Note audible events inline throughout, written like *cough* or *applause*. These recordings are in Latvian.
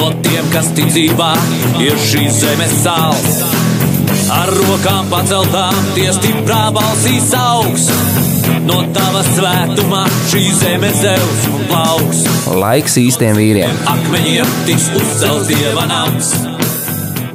No tiem, kas ticībā ir šīs zemes sāls. Ar rokām paceltām, tie stiprā balsīs augs. No tava svētumā šī zeme zeus un plauks. Laiks īstiem vīriem. Akmeņiem tiks uzcelts dieva nams.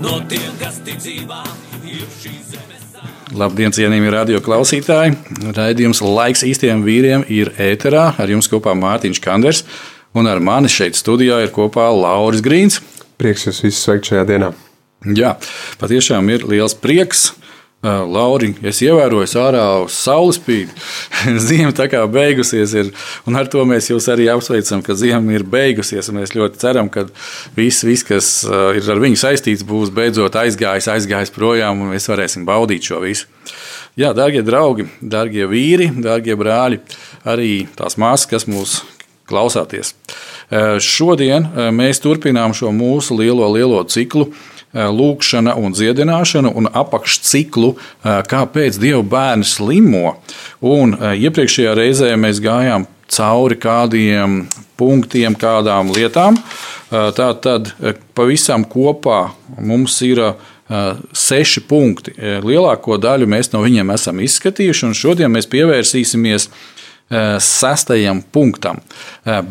No tiem, kas ticībā ir šīs zemes sāls. Labdien, cienījamie radio klausītāji! Raidījums laiks īstiem vīriem ir ēterā. Ar jums kopā Mārtiņš Kanders un ar mani šeit studijā ir kopā Lauris Grīns. Prieks jūs visus sveikt šajā dienā. Jā, patiešām ir liels prieks. Lauri, es ievēroju, ārā uz saules spīd. *laughs* Ziema tā kā beigusies, ir, un ar to mēs jūs arī apsveicam, ka ziema ir beigusies. Mēs ļoti ceram, ka viss, viss, kas ir ar viņu saistīts, būs beidzot aizgājis, aizgājis projām, un mēs varēsim baudīt šo visu. Jā, darbie draugi, darbie vīri, darbie brāļi, arī tās māsas, kas mūs klausāties. Uh, Šodien mēs turpinām šo mūsu lielo, lielo ciklu lūkšana un dziedināšana, un apakšciklu, kāpēc Dieva bērni slimo. Un iepriekšējā reizē mēs gājām cauri kādiem punktiem, kādām lietām. Tā tad pavisam kopā mums ir seši punkti. Lielāko daļu mēs no viņiem esam izskatījuši, un šodien mēs pievērsīsimies sestajam punktam.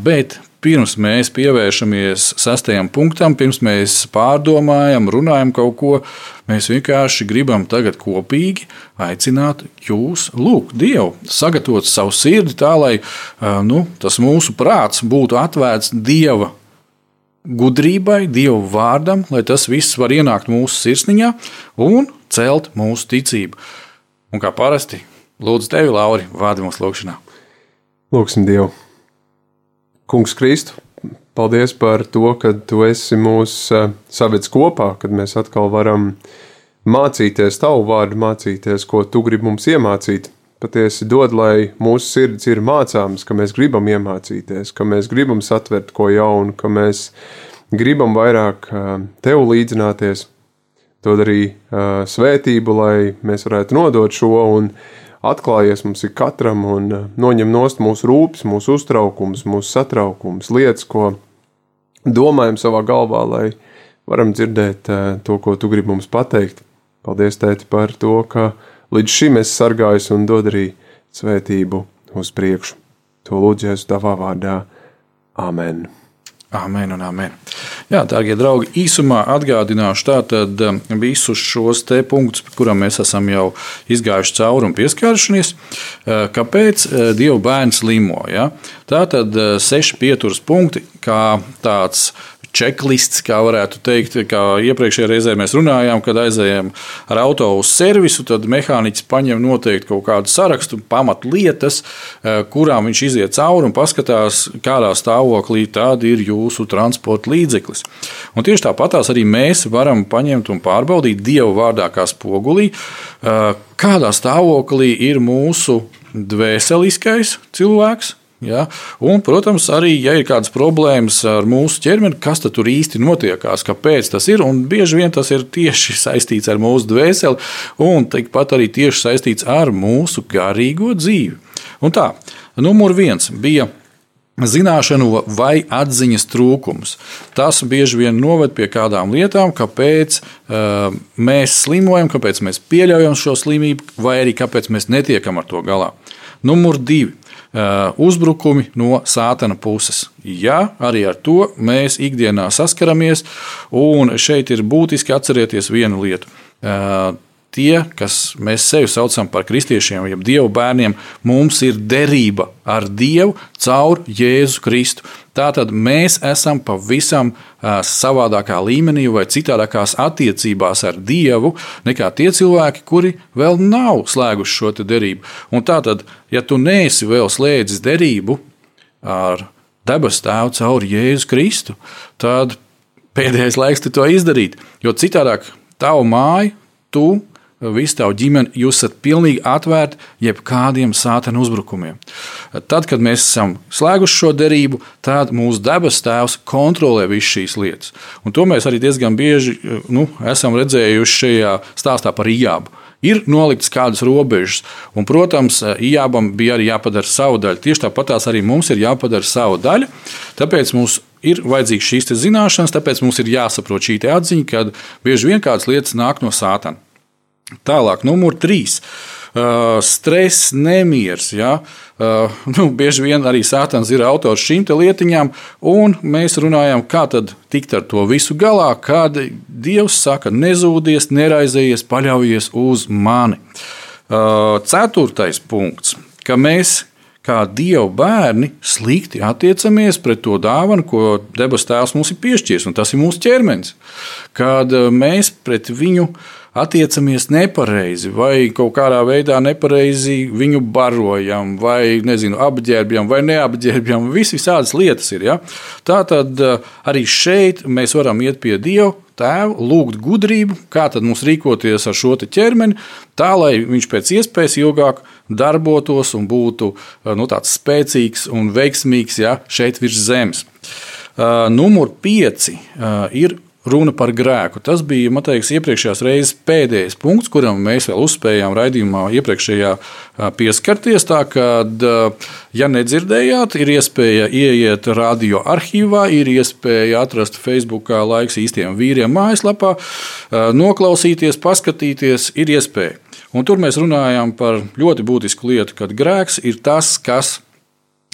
Bet pirms mēs pievēršamies sastajam punktam, pirms mēs pārdomājam, runājam kaut ko, mēs vienkārši gribam tagad kopīgi aicināt jūs, lūgt Dievu, sagatavot savu sirdi tā, lai nu, tas mūsu prāts būtu atvērts Dieva gudrībai, Dieva vārdam, lai tas viss var ienākt mūsu sirsniņā un celt mūsu ticību. Un kā parasti, lūdzu tevi, Lauri, vārdi mūsu lūgšanā. Lūksim Dievu! Kungs Kristu, paldies par to, ka tu esi mūs savedis kopā, kad mēs atkal varam mācīties tavu vārdu, mācīties, ko tu gribi mums iemācīt. Patiesi dod, lai mūsu sirds ir mācāms, ka mēs gribam iemācīties, ka mēs gribam satvert ko jaunu, ka mēs gribam vairāk tev līdzināties. Dod arī svētību, lai mēs varētu nodot šo un atklājies mums ir katram un eh, noņem nost mūsu rūpes, mūsu uztraukums, mūsu satraukums, lietas, ko domājam savā galvā, lai varam dzirdēt eh, to, ko tu gribi mums pateikt. Paldies, tēti, par to, ka līdz šim esi sargājis un dod arī svētību uz priekšu. To lūdzies tavā vārdā. Amen. Amen un amen. Jā, darbie draugi, īsumā atgādināšu tātad um, visus šos te punktus, kuram mēs esam jau izgājuši cauri un pieskārušies. Uh, kāpēc uh, Dieva bērns limo? Ja? Tātad uh, seši pieturas punkti, kā tāds checklists, kā varētu teikt, kā iepriekšējā reizē mēs runājām, kad aizējām ar auto uz servisu, tad mehāniķis paņem noteikti kaut kādu sarakstu, pamatlietas, eh, kurām viņš iziet cauri un paskatās, kādā stāvoklī tāda ir jūsu transporta līdzeklis. Un tieši tāpatās arī mēs varam paņemt un pārbaudīt Dievu vārdā kā spogulī, eh, kādā stāvoklī ir mūsu dvēseliskais cilvēks, Ja? Un, protams, arī, ja ir kādas problēmas ar mūsu ķermeni, kas tur īsti notiekās, kāpēc tas ir. Bieži vien tas ir tieši *laughs* saistīts ar mūsu dvēseli, un tikpat arī tieši saistīts ar mūsu garīgo dzīvi. Un tā, numur viens bija. Zināšanu vai atziņas trūkums. Tas bieži vien noved pie kādām lietām, kāpēc uh, mēs slimojam, kāpēc mēs pieļaujam šo slimību, vai arī kāpēc mēs netiekam ar to galā. Numur divi uzbrukumi no sātana puses. Jā, arī ar to mēs ikdienā saskaramies, un šeit ir būtiski atcerieties vienu lietu. Tie, kas mēs sevi saucam par kristiešiem, jeb dievu bērniem, mums ir derība ar Dievu caur Jēzu Kristu. Tātad mēs esam pavisam savādākā līmenī vai citādākās attiecībās ar Dievu nekā tie cilvēki, kuri vēl nav slēguši šo derību. Un tātad, ja tu neesi vēl slēdzis derību ar debesu tēvu caur Jēzu Kristu, tad pēdējais laiks to izdarīt. Jo citādi tavu māju, tu, visu tavu ģimeni, jūs esat pilnīgi atvērti jebkādiem sātana uzbrukumiem. Tad, kad mēs esam slēguši šo derību, tad mūsu debes tēvs kontrolē visas šīs lietas. Un to mēs arī diezgan bieži nu, esam redzējuši šajā stāstā par Ijābu ir noliktas kādas robežas. Un, protams, Ijābam bija arī jāpadara savu daļu. Tieši tāpat tās arī mums ir jāpadara savu daļu. Tāpēc mums ir vajadzīgas šīs zināšanas, tāpēc mums ir jāsaprot šī atziņa, ka bieži vien kādas lietas nāk no sātana. Tālāk, numur trīs. Uh, stress, nemieris. Ja? Uh, nu, bieži vien arī Sātans ir autors šīm lietiņām, un mēs runājam, kā tad tikt ar to visu galā, kad Dievs saka, nezūdies, neraizējies, paļaujies uz mani. Uh, ceturtais punkts, ka mēs kā Dieva bērni slikti attiecamies pret to dāvanu, ko debesu Tēvs mums ir piešķīris, un tas ir mūsu ķermenis. Kad mēs pret viņu uh, attiecamies nepareizi, vai kaut kādā veidā nepareizi viņu barojam, vai nezinu, apģērbjam, vai neapģērbjam. Visas lietas ir. Ja? Tā tad eh, arī šeit mēs varam iet pie Dieva. Tēvu, lūgt gudrību, kā tad mums rīkoties ar šo ķermeni, tā lai viņš pēc iespējas ilgāk darbotos un būtu eh, nu, tāds spēcīgs un veiksmīgs ja, šeit virs zemes. Uh, numur pieci uh, ir runa par grēku. Tas bija, liekas, iepriekšējās reizes pēdējais punkts, kuram mēs vēl uzspējām raidījumā iepriekšējā pieskarties. Tā kā, ja nedzirdējāt, ir iespēja ieiet radio arhīvā, ir iespēja atrast Facebook laiks īstiem vīriem mājaslapā, noklausīties, paskatīties, ir iespēja. Un tur mēs runājām par ļoti būtisku lietu, kad grēks ir tas, kas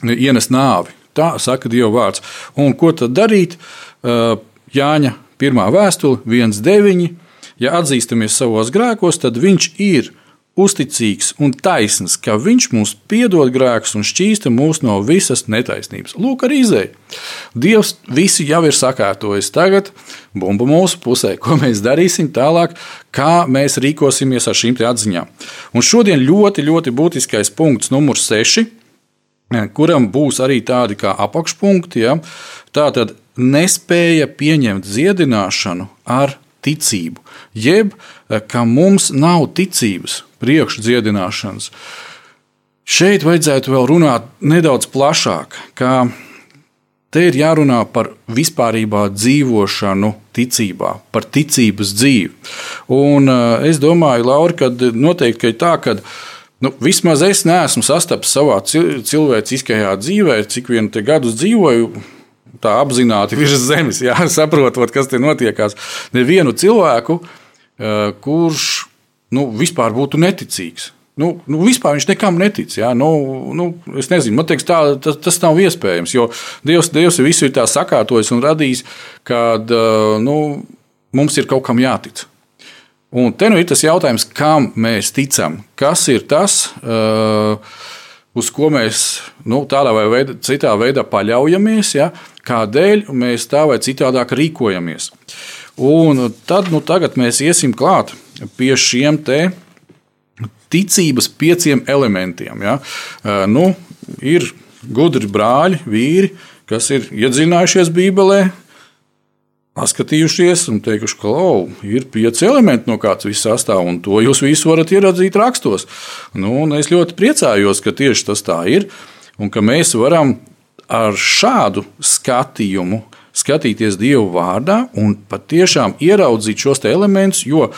ienes nāvi. Tā saka Dieva vārds. Un ko tad darīt? Jāņa Pirmā vēstule, 1,9. Ja atzīstamies savos grēkos, tad viņš ir uzticīgs un taisns, ka viņš mums piedod grēkus un šķīsta mūs no visas netaisnības. Lūk, arī izēja. Dievs visi jau ir sakārtojis. Tagad bumba mūsu pusē, ko mēs darīsim tālāk, kā mēs rīkosimies ar šīm atziņām. Un šodien ļoti, ļoti būtiskais punkts, numurs 6, kuram būs arī tādi kā apakšpunkti. Ja? Tātad nespēja pieņemt dziedināšanu ar ticību, jeb eh, ka mums nav ticības priekšdziedināšanas. Šeit vajadzētu vēl runāt nedaudz plašāk, ka te ir jārunā par vispārībā dzīvošanu ticībā, par ticības dzīvi. Un eh, es domāju, Laura, ka noteikti ka ir tā, ka Nu, vismaz es neesmu sastapis savā cilvēciskajā dzīvē, cik vienu gadu dzīvoju, tā apzināti virs zemes, jā, saprotot, kas tur notiekās. Nevienu cilvēku, eh, kurš nu, vispār būtu neticīgs. Nu, nu, vispār viņš nekam netic. Jā, nu, nu, es nezinu, man liekas, tas, tas nav iespējams. Jo Dievs, Dievs visu ir tā sakārtojis un radījis, ka eh, nu, mums ir kaut kam jātic. Un te nu ir tas jautājums, kam mēs ticam. Kas ir tas? Uh, uz ko mēs nu, tādā vai veidā, citā veidā paļaujamies, ja, kādēļ mēs tā vai citādāk rīkojamies. Un tad nu, mēs iesim klāt pie šiem ticības pieciem elementiem. Ja. Nu, ir gudri brāļi, vīri, kas ir iedzinājušies Bībelē, paskatījušies un teikuši, ka oh, ir pieci elementi, no kāds viss sastāv, un to jūs visu varat ieraudzīt rakstos. Nu, es ļoti priecājos, ka tieši tas tā ir, un ka mēs varam ar šādu skatījumu skatīties Dieva vārdā un patiešām ieraudzīt šos elementus, jo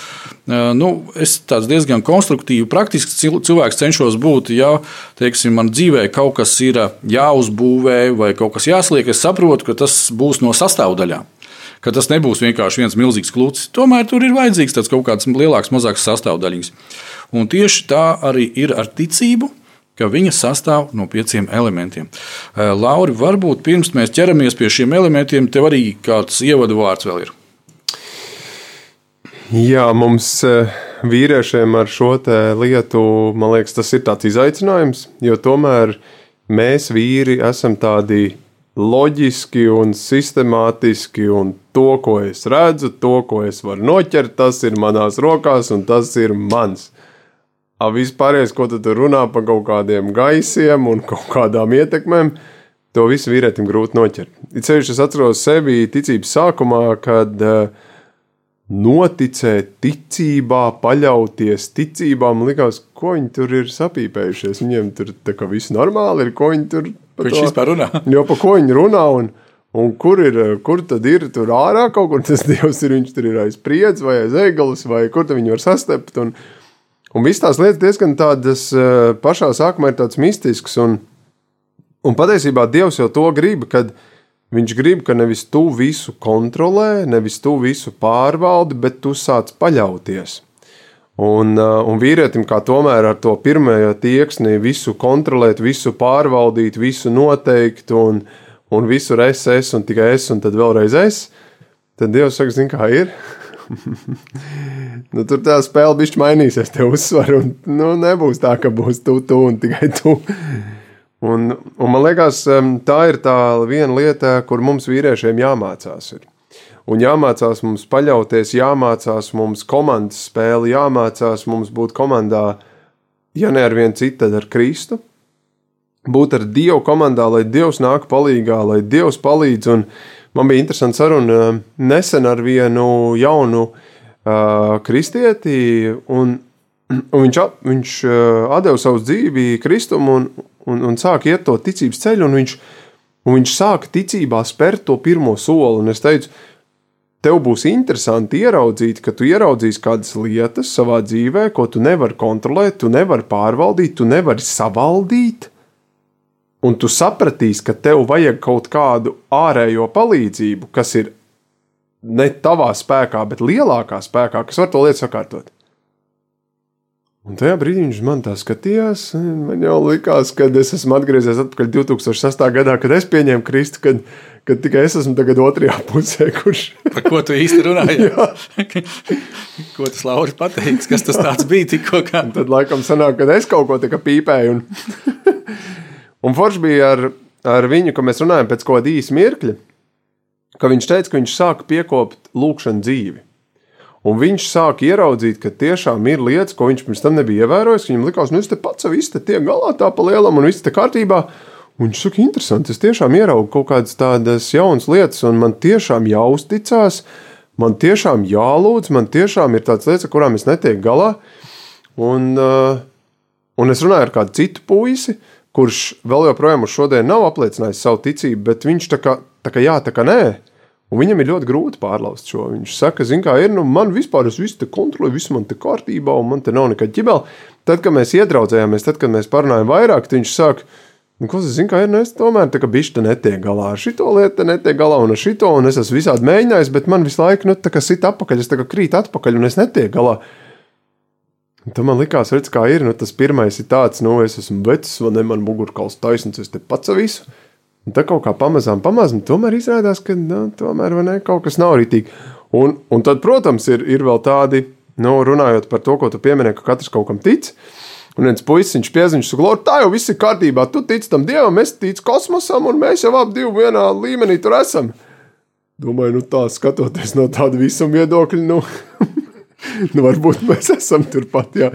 nu, es diezgan konstruktīvi, praktisks cilvēks cenšos būt. Ja teiksim, man dzīvē kaut kas ir jāuzbūvē vai kaut kas jāsliek, es saprotu, ka tas būs no sastāvdaļām ka tas nebūs vienkārši viens milzīgs klūcis. Tomēr tur ir vajadzīgs kaut kāds lielāks, mazāks sastāvdaļas. Un tieši tā arī ir ar ticību. Viņa sastāv no pieciem elementiem. Eh, Lauri, varbūt pirms mēs ķeramies pie šiem elementiem, tev arī kāds ievadu vārds vēl ir. Jā, mums eh, vīriešiem ar šo lietu, man liekas, tas ir tāds izaicinājums, jo tomēr mēs vīri esam tādi loģiski un sistemātiski, un to, ko es redzu, to, ko es varu noķert, tas ir manās rokās, un tas ir mans. A vispārējais, ko tu runā par kaut kādiem gaisiem un kaut kādām ietekmēm, to visu vīrietim grūti noķert. It sevišķi es atceros sevi ticības sākumā, kad uh, noticēt ticībā, paļauties ticībā. Man liekas, ko viņi tur ir sapīpējušies. Viņiem tur tā kā viss normāli ir, ko viņi tur Ko viņš vispār runā? *laughs* Jo pa ko viņi runā un, un kur, ir, kur tad ir tur ārā kaut kur tas *laughs* dievs ir. Viņš tur ir aiz spriedzi vai aiz egalas vai kur tad viņi var sastept. Un, un viss tās lietas diezgan tādas eh, pašā sākumā ir tāds mistisks. Un, un patiesībā dievs jau to grib, kad viņš grib, ka nevis tu visu kontrolē, nevis tu visu pārvaldi, bet tu sāc paļauties. Un, uh, un vīrietim, kā tomēr ar to pirmā tieksni, visu kontrolēt, visu pārvaldīt, visu noteikt, un, un visur es, es, un tikai es, un tad vēlreiz es, tad Dievs saka, zini, kā ir. *laughs* nu, tur tā spēle bišķi mainīsies, te uzsver, un nu, nebūs tā, ka būs tu, tu un tikai tu. Un, un man liekas, tā ir tā viena lieta, kur mums vīriešiem jāmācās. Ir. Un jāmācās mums paļauties, jāmācās mums komandas spēle, jāmācās mums būt komandā, ja ne ar vienu citu, tad ar Kristu. Būt ar Dievu komandā, lai Dievs nāk palīdzīgā, lai Dievs palīdz. Un man bija interesanti saruna nesen ar vienu jaunu uh, kristieti, un, un viņš, viņš uh, deva savu dzīvi Kristum. Un, un, un sāk iet to ticības ceļu, un viņš, un viņš sāk ticībā spērt to pirmo soli. Un es teicu, tev būs interesanti ieraudzīt, ka tu ieraudzīsi kādas lietas savā dzīvē, ko tu nevari kontrolēt, tu nevari pārvaldīt, tu nevari savaldīt. Un tu sapratīsi, ka tev vajag kaut kādu ārējo palīdzību, kas ir ne tavā spēkā, bet lielākā spēkā, kas var to lietu sakārtot. Un tajā brīdī viņš man tā skatījās. Man jau likās, ka es esmu atgriezies atpakaļ 2008. gadā, kad es pieņēmu Kristu, kad, kad tikai es esmu tagad otrajā pusē. Kurš... Par ko tu īsti runāji? *laughs* ko tas Lauris pateiks, kas tas bija tikko? Kā? Tad laikam sanāk, ka es kaut ko tā pīpēju. Un, un forši bija ar, ar viņu, ka mēs runājam pēc kāda īsa mirkļa, ka viņš teica, ka viņš sāka piekopt lūkšanu dzīvi. Un viņš sāk ieraudzīt, ka tiešām ir lietas, ko viņš pirms tam nebija ievērojis. Viņam likās, nu, te pats viss te tiek galā tā pa lielam un viss te kārtībā. Un viņš saka, interesanti, es tiešām ieraugu kaut kādas tādas jaunas lietas, un man tiešām jāuzticas, man tiešām jālūdz, man tiešām ir tādas lietas, ar kurām es netieku galā. Un, uh, un es runāju ar kādu citu puisi, kurš vēl joprojām uz šodien nav apliecinājis savu ticību, bet viņš tā kā, tā kā jā, tā kā nē. Un viņam ir ļoti grūti pārlauzt šo. Viņš saka, zina, kā ir, nu, man vispār es visu te kontrolēju, viss man te kārtībā, un man te nav nekāda ķibela. Tad, kad mēs iedraudzējāmies, tad, kad mēs parunājām vairāk, viņš saka, nu, ko es zinu, kā ir, nu, es tomēr tā kā bišķi netiek galā ar šito lietu, netiek galā un ar šito, un es esmu visādi mēģinājis, bet man visu laiku, nu, tā kā sit atpakaļ, es tā kā krīt atpakaļ, un es netieku galā. Un tad man likās, redz, kā ir, nu, tas pirmais ir tāds, nu, es esmu vecs, vai ne, man mugurkauls taisnīgs, es te pats visu. Un tā kaut kā pamazām, pamazām, tomēr izrādās, ka nu, tomēr ne, kaut kas nav rītīgi. Un, un tad, protams, ir, ir vēl tādi, nu, runājot par to, ko tu pieminēji, ka katrs kaut kam tic. Un viens puisis viņš piezīmēs, ka tā jau viss ir kārtībā. Tu tici tam dievam, es ticu kosmosam, un mēs jau abi vienā līmenī tur esam. Domāju, nu tā skatoties no tāda visuma viedokļa, nu, *laughs* nu varbūt mēs esam turpat. Jā.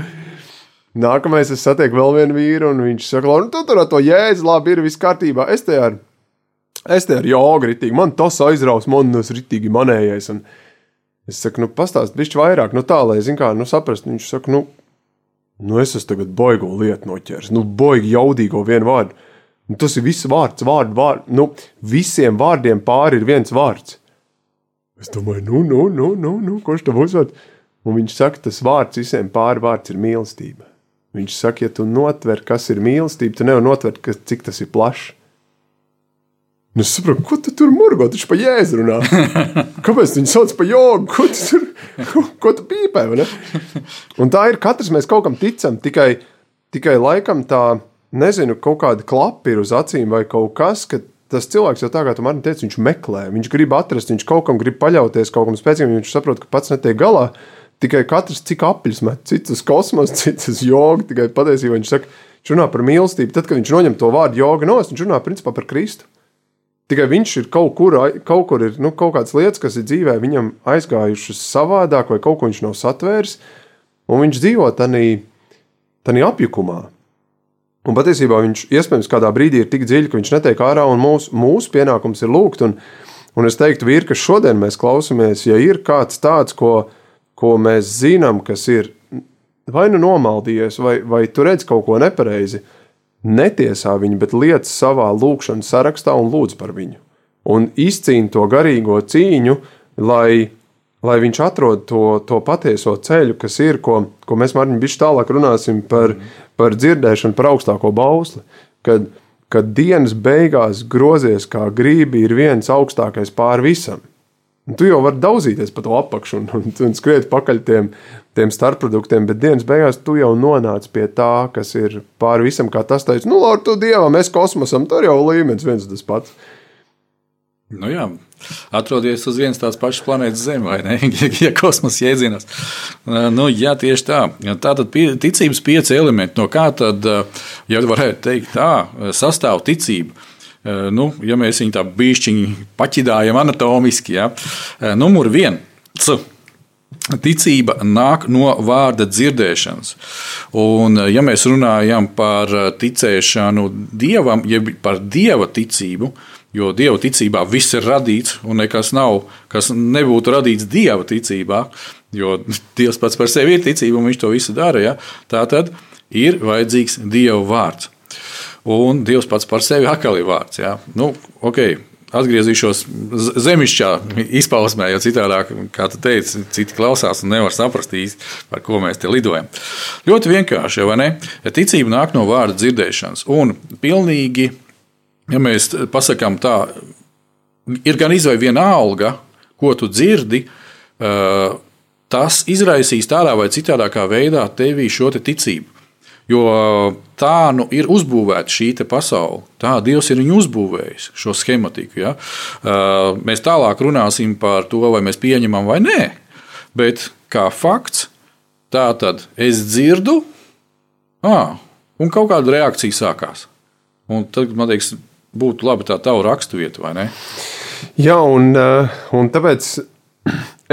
Nākamais es satieku vēl vienu vīru, un viņš saka, nu, tu tur ar to jēdzi, labi, ir viss kārtībā. Es te ar, es te ar jogu ritīgi, man tas aizraus, man tas ritīgi manējais. Un es saku, nu, pastāst bišķi vairāk, nu tā, lai, zin kā, nu, saprast. Viņš saka, nu, nu, es esmu tagad boigo lietu noķēris, nu, boigi jaudīgo vienu vārdu. Nu, tas ir viss vārds, vārdu, vārdu. Nu, visiem vārdiem pāri ir viens vārds. Es domāju, nu, nu, nu, nu, nu kurš tam uzvārds? Un viņš saka, tas vārds visiem pāri vārds ir mīlestība. Viņš saka, ja tu notver, kas ir mīlestība, tu nevari notvert, ka, cik tas ir plašs. Nu, es saprotu, ko tu tur murgo, taču pa jēzu runā. *laughs* Kāpēc viņi sauc par jogu? Ko tu, tur, ko, ko tu pīpē? Un tā ir, katrs mēs kaut kam ticam, tikai, tikai laikam tā, nezinu, kaut kāda klapa ir uz acīm vai kaut kas, ka tas cilvēks jau tā kā tu man teici, viņš meklē, viņš grib atrast, viņš kaut kam grib paļauties, kaut kam spēcīgam, viņš saprot, ka pats netiek galā. Tikai katrs cik apļus met, cits uz kosmosu, *laughs* cits uz jogu. Tikai patiesībā viņš saka, viņš runā par mīlestību. Tad, kad viņš noņem to vārdu joga no, viņš runā principā par Kristu. Tikai viņš ir kaut kur, kaut kur ir nu, kaut kādas lietas, kas ir dzīvē viņam aizgājušas savādāk, vai kaut ko viņš nav satvēris, un viņš dzīvo tādā apjukumā. Un patiesībā viņš iespējams kādā brīdī ir tik dziļi, ka viņš netiek ārā, un mūsu, mūsu pienākums ir lūgt. Un, un es teiktu, vīri, ka šodien mēs klausāmies, ja ir kāds tāds, ko, ko mēs zinām, kas ir vai nu nomaldījies, vai, vai tu redz kaut ko nepareizi, netiesā viņu, bet liec savā lūkšanas sarakstā un lūdz par viņu. Un izcīna to garīgo cīņu, lai, lai viņš atrod to, to patieso ceļu, kas ir, ko, ko mēs Mārtiņ bišķi tālāk runāsim par, par dzirdēšanu, par augstāko bausli. Kad, kad dienas beigās grozies kā grībi ir viens augstākais pār visam. Un tu jau vari daudzīties pa to apakšu un, un, un skriet pakaļ tiem, tiem starpproduktiem, bet dienas beigās tu jau nonāc pie tā, kas ir pāri visam, kā tas teica, nu, ar to dievam, mēs kosmosam, tur jau līmenis viens tas pats. Nu jā, atrodies uz vienas tās pašas planētas Zeme, vai ne? *laughs* ja kosmosa jēdzienās. Nu, jā, tieši tā. Tā tad ticības pieci elementi. No kā tad, ja varētu teikt tā, sastāv ticība? Nu, ja mēs viņu tā bišķiņi paķidājam anatomiski, ja? numur viens. Ticība nāk no vārda dzirdēšanas. Un, ja mēs runājam par ticēšanu dievam, jeb par dieva ticību, jo dieva ticībā viss ir radīts, un nekas nav, kas nebūtu radīts dieva ticībā, jo dievs pats par sevi ir ticība, un viņš to visu dara. Ja? Tā tad ir vajadzīgs dieva vārds. Un Dievs pats par sevi atkal ir vārds. Ja? Nu, okay, atgriezīšos zemišķā izpausmē, jo citādi, kā tu teici, citi klausās un nevar saprast īsti, par ko mēs te lidojam. Ļoti vienkārši, vai ne? Ticība nāk no vārda dzirdēšanas. Un pilnīgi, ja mēs pasakām tā, ir gan izvēle viena alga, ko tu dzirdi. Tas izraisīs tādā vai citādākā veidā tevī šo te ticību. Jo tā nu ir uzbūvēta šī pasaule. Tā Dievs ir uzbūvējis, šo schematiku. Ja? Mēs tālāk runāsim par to, vai mēs pieņemam vai nē. Bet kā fakts, tā tad es dzirdu, à, un kaut kāda reakcija sākās. Un tad man liekas, būtu labi tā tavu raksturvieta, vai ne? Jā, un, un tāpēc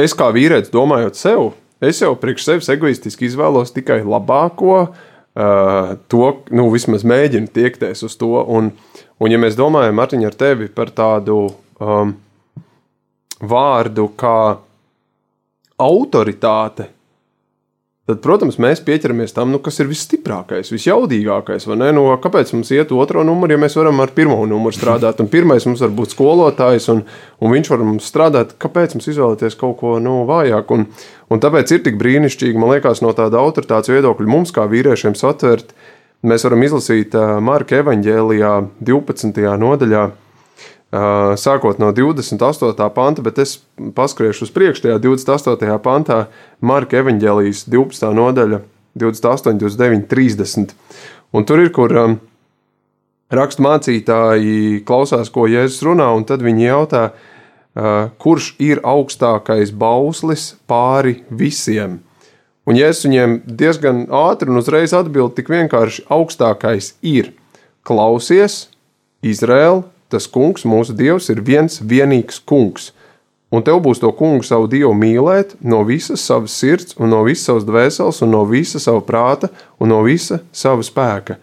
es kā vīrietis domājot sev, es jau priekš sevis egoistiski izvēlos tikai labāko, uh, Uh, to nu, vismaz mēģina tiekties uz to. Un, un ja mēs domājam, Mārtiņ, ar tevi par tādu um, vārdu kā autoritāte, tad, protams, mēs pieķeramies tam, nu, kas ir visstiprākais, visjaudīgākais. Nu, kāpēc mums iet otro numuru, ja mēs varam ar pirmo numuru strādāt? Un pirmais mums var būt skolotājs, un, un viņš var mums strādāt. Kāpēc mums izvēlēties kaut ko nu, vājāku? Un, un tāpēc ir tik brīnišķīgi, man liekas, no tāda autoritātes viedokļa mums, kā vīriešiem, satvert. Mēs varam izlasīt Marka evanģēlijā 12. nodaļā sākot no 28. panta, bet es paskriešu uz priekšu tajā 28. pantā, Marka evanģēlijas 12. nodaļa, 28, 29, 30. Un tur ir, kur um, rakstu mācītāji klausās, ko Jēzus runā, un tad viņi jautā, uh, kurš ir augstākais bauslis pāri visiem. Un Jēzus viņiem diezgan ātri un uzreiz atbild tik vienkārši augstākais ir klausies, Izraēla, tas kungs, mūsu dievs, ir viens vienīgs kungs. Un tev būs to kungu savu dievu mīlēt no visas savas sirds, un no visas savas dvēseles, un no visa sava prāta, un no visa sava spēka.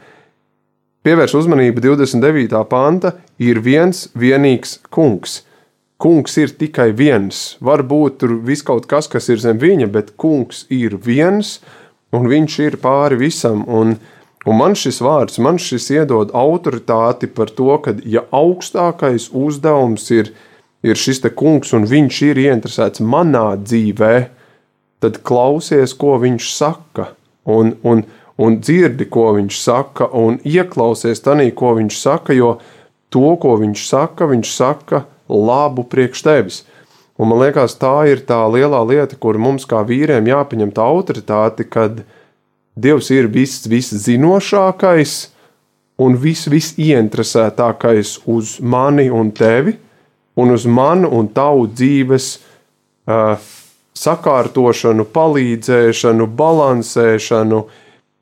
Pievērš uzmanību 29. panta, ir viens vienīgs kungs. Kungs ir tikai viens. Varbūt tur viss kaut kas, kas ir zem viņa, bet kungs ir viens, un viņš ir pāri visam. Un, uh, Un man šis vārds, man šis iedod autoritāti par to, ka ja augstākais uzdevums ir, ir šis te kungs un viņš ir ieinteresēts manā dzīvē, tad klausies, ko viņš saka, un, un, un dzirdi, ko viņš saka, un ieklausies tanī, ko viņš saka, jo to, ko viņš saka, viņš saka labu priekš tevis. Un man liekas, tā ir tā lielā lieta, kur mums kā vīriem jāpaņem tā autoritāte, kad mēs Dievs ir viss, viss zinošākais un viss, viss ieinteresētākais uz mani un tevi, un uz manu un tavu dzīves uh, sakārtošanu, palīdzēšanu, balansēšanu.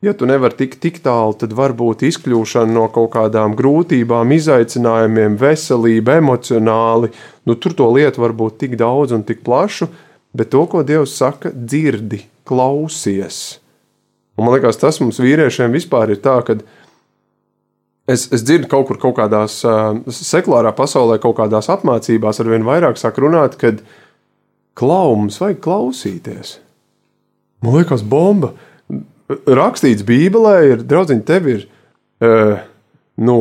Ja tu nevari tikt tik tālu, tad varbūt izkļūšana no kaut kādām grūtībām, izaicinājumiem, veselība, emocionāli. Nu, tur to lietu var būt tik daudz un tik plašu, bet to, ko Dievs saka, dzirdi, klausies. Un man liekas, tas mums vīriešiem vispār ir tā, ka es, es dzirdu kaut kur, kaut kādās uh, sekulārā pasaulē, kaut kādās apmācībās, ar vien vairāk sāk runāt, ka klaumums vajag klausīties. Man liekas, bomba. Rakstīts Bībelē, ir draudziņ, tev ir uh, nu,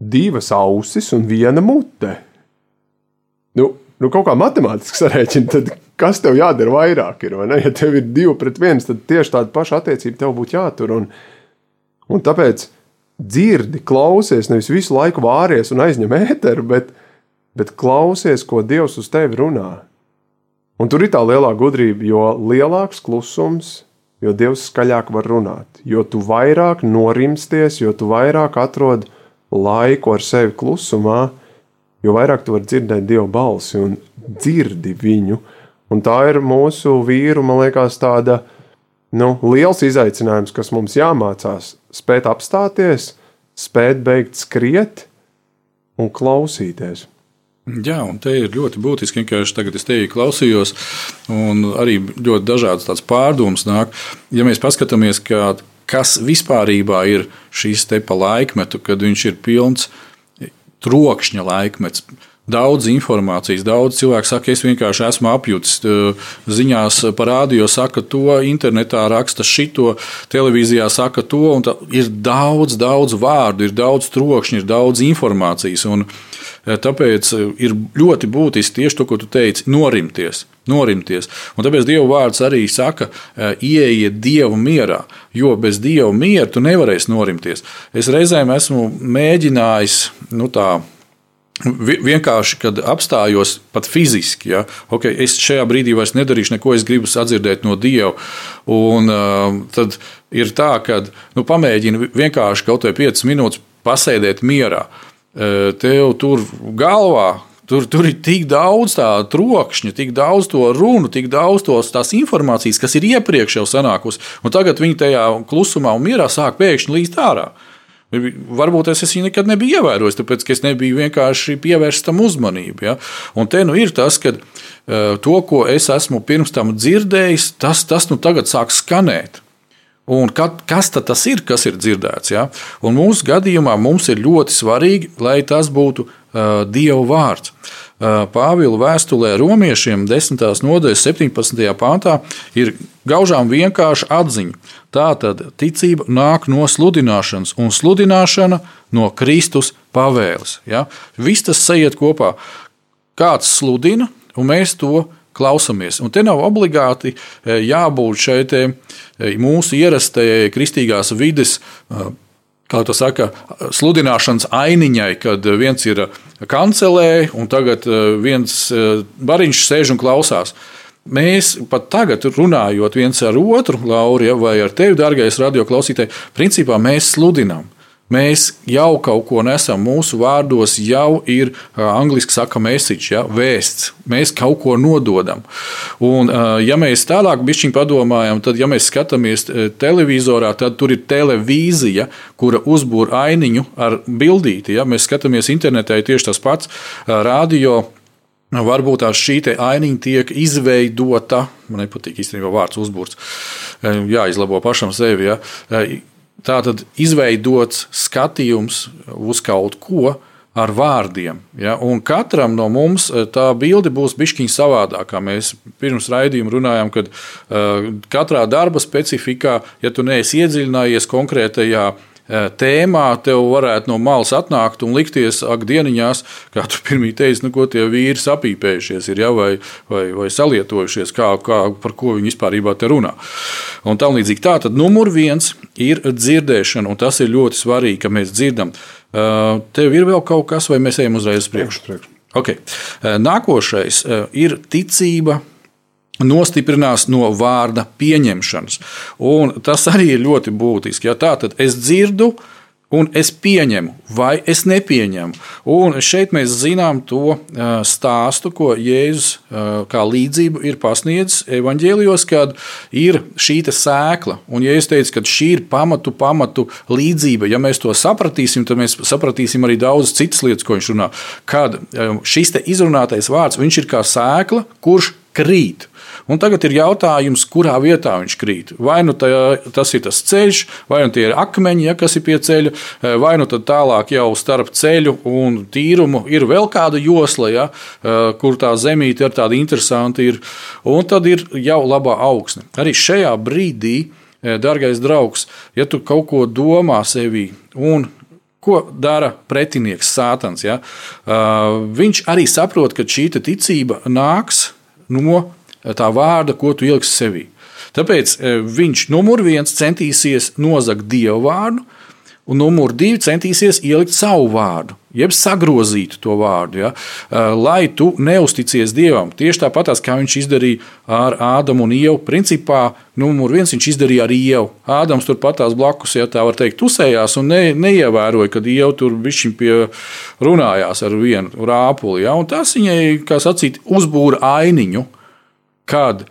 divas ausis un viena mute. Nu, nu kaut kā matemātiski sarēķina, tad kas tev jādara vairāk? Ir, ja tev ir divi pret viens, tad tieši tāda paša attiecība tev būtu jātur. Un, un tāpēc dzirdi, klausies, nevis visu laiku vāries un aizņem ēteru, bet, bet klausies, ko Dievs uz tevi runā. Un tur ir tā lielā gudrība, jo lielāks klusums, jo Dievs skaļāk var runāt, jo tu vairāk norimsties, jo tu vairāk atrod laiku ar sevi klusumā, jo vairāk tu vari dzirdēt Dieva balsi un dzirdi viņu. Un tā ir mūsu vīru, man liekas, tāda nu, liels izaicinājums, kas mums jāmācās spēt apstāties, spēt beigt skriet un klausīties. Jā, un te ir ļoti būtiski, ka tagad es tevi klausījos, un arī ļoti dažādas tādas pārdomas nāk. Ja mēs paskatāmies, kā, kas vispār ir šīs te pa laikmetu, kad viņš ir pilns trokšņa laikmets, daudz informācijas. Daudz cilvēku saka, es vienkārši esmu apjutis. Ziņās parādīja, saka to, internetā raksta šito, televīzijā saka to. Ir daudz, daudz vārdu, ir daudz trokšņa, ir daudz informācijas. Un, Tāpēc ir ļoti būtiski tieši to, ko tu teici, norimties. norimties. Un tāpēc Dieva vārds arī saka, ieiet Dieva mierā, jo bez Dieva miera tu nevarēsi norimties. Es reizēm esmu mēģinājis nu, tā Vienkārši, kad apstājos pat fiziski, ja, okay, es šajā brīdī vairs nedarīšu neko, es gribu sadzirdēt no Dieva. Un, uh, tad ir tā, ka nu, pamēģini vienkārši kaut vai 5 minūtes pasēdēt mierā. Uh, tev tur galvā Tur, tur ir tik daudz tā trokšņa, tik daudz to runu, tik daudz tos, tās informācijas, kas ir iepriekš jau sanākusi. Tagad viņi tajā klusumā un mierā sāk pēkšņi līst ārā. Varbūt es viņu nekad nebiju ievērojis, tāpēc ka es nebiju vienkārši pievērsis tam uzmanību. Ja? Un te nu ir tas, ka uh, to, ko es esmu pirms tam dzirdējis, tas, tas nu tagad sāk skanēt. Un kad, kas tas ir, kas ir dzirdēts? Ja? Un mūsu gadījumā mums ir ļoti svarīgi, lai tas būtu uh, Dieva vārds. Uh, Pāvila vēstulē romiešiem 10. nodaļas 17. pāntā ir gaužām vienkārša atziņa. Tā tad ticība nāk no sludināšanas, un sludināšana no Kristus pavēles. Ja? Viss tas sajiet kopā. Kāds sludina, un mēs to klausāmies. Un te nav obligāti jābūt šai mūsu ierastajai kristīgās vides kā to saka, sludināšanas ainiņai, kad viens ir kancelē, un tagad viens bariņš sēž un klausās. Mēs pat tagad, runājot viens ar otru, Laura, vai ar tevi, dārgais radioklausītāj, principā mēs sludinām. Mēs jau kaut ko nesam. Mūsu vārdos jau ir angļuiski saka message, ja, vēsts. Mēs kaut ko nododam. Un, ja mēs tālāk padomājam, tad, ja mēs skatāmies televizorā, tad tur ir televīzija, kura uzbūr ainiņu ar bildīti. Ja. Mēs skatāmies internetā, ir tieši tas pats. Radio Varbūt tā šī ainiņa tiek izveidota, man nepatīk īstenībā vārds uzbūrs, jāizlabo pašam sevi. Ja. Tā tad izveidots skatījums uz kaut ko ar vārdiem. Ja? Un katram no mums eh, tā bilde būs bišķiņa savādākā. Mēs pirms raidījuma runājām, ka katrā darba specifikā, ja tu neesi iedziļinājies konkrētajā tēmā tev varētu no malas atnākt un likties, ak, dieniņās, kā tu pirmie teici, nu, ko tie vīri sapīpējušies ir, ja, vai, vai, vai salietojušies, kā, kā, par ko viņi vispār te runā. Un tā līdzīgi tā, tad numur viens ir dzirdēšana, un tas ir ļoti svarīgi, ka mēs dzirdam. Tev ir vēl kaut kas, vai mēs ejam uzreiz uz priekšu? Okay. Nākošais ir ticība nostiprinās no vārda pieņemšanas. Un tas arī ir ļoti būtiski. Ja tā tad es dzirdu, un es pieņemu, vai es nepieņemu. Un šeit mēs zinām to stāstu, ko Jēzus kā līdzību ir pasniedzis evaņģēlijos, kad ir šī sēkla. Un Jēzus teica, ka šī ir pamatu, pamatu līdzība. Ja mēs to sapratīsim, tad mēs sapratīsim arī daudz citas lietas, ko viņš runā. Kad šis izrunātais vārds, viņš ir kā sēkla, kurš krīt. Un tagad ir jautājums, kurā vietā viņš krīt. Vai nu tā, tas ir tas ceļš, vai nu tie ir akmeņi, ja, kas ir pie ceļa, vai nu tālāk jau starp ceļu un tīrumu ir vēl kāda josla, ja, kur tā zemīte ir tāda interesanta. Ir, un tad ir jau labā augsne. Arī šajā brīdī, darbais draugs, ja tu kaut ko domā sevī un Ko dara pretinieks, Sātans? Ja? Uh, viņš arī saprot, ka šī ticība nāks no tā vārda, ko tu ieliksi sevī. Tāpēc viņš numur viens centīsies nozagt dievu vārdu, un numur divi centīsies ielikt savu vārdu, jeb sagrozīt to vārdu, ja, lai tu neusticies Dievam. Tieši tāpat kā viņš izdarīja ar Ādamu un Ievu. Principā, numur viens viņš izdarīja ar Ievu. Ādams turpat tās blakus, ja tā var teikt, tusējās un ne, neievēroja, kad Ieva tur bišķiņ pie runājās ar vienu rāpuli. Ja, tas viņai, kā sacīt, uzbūra ainiņu, kad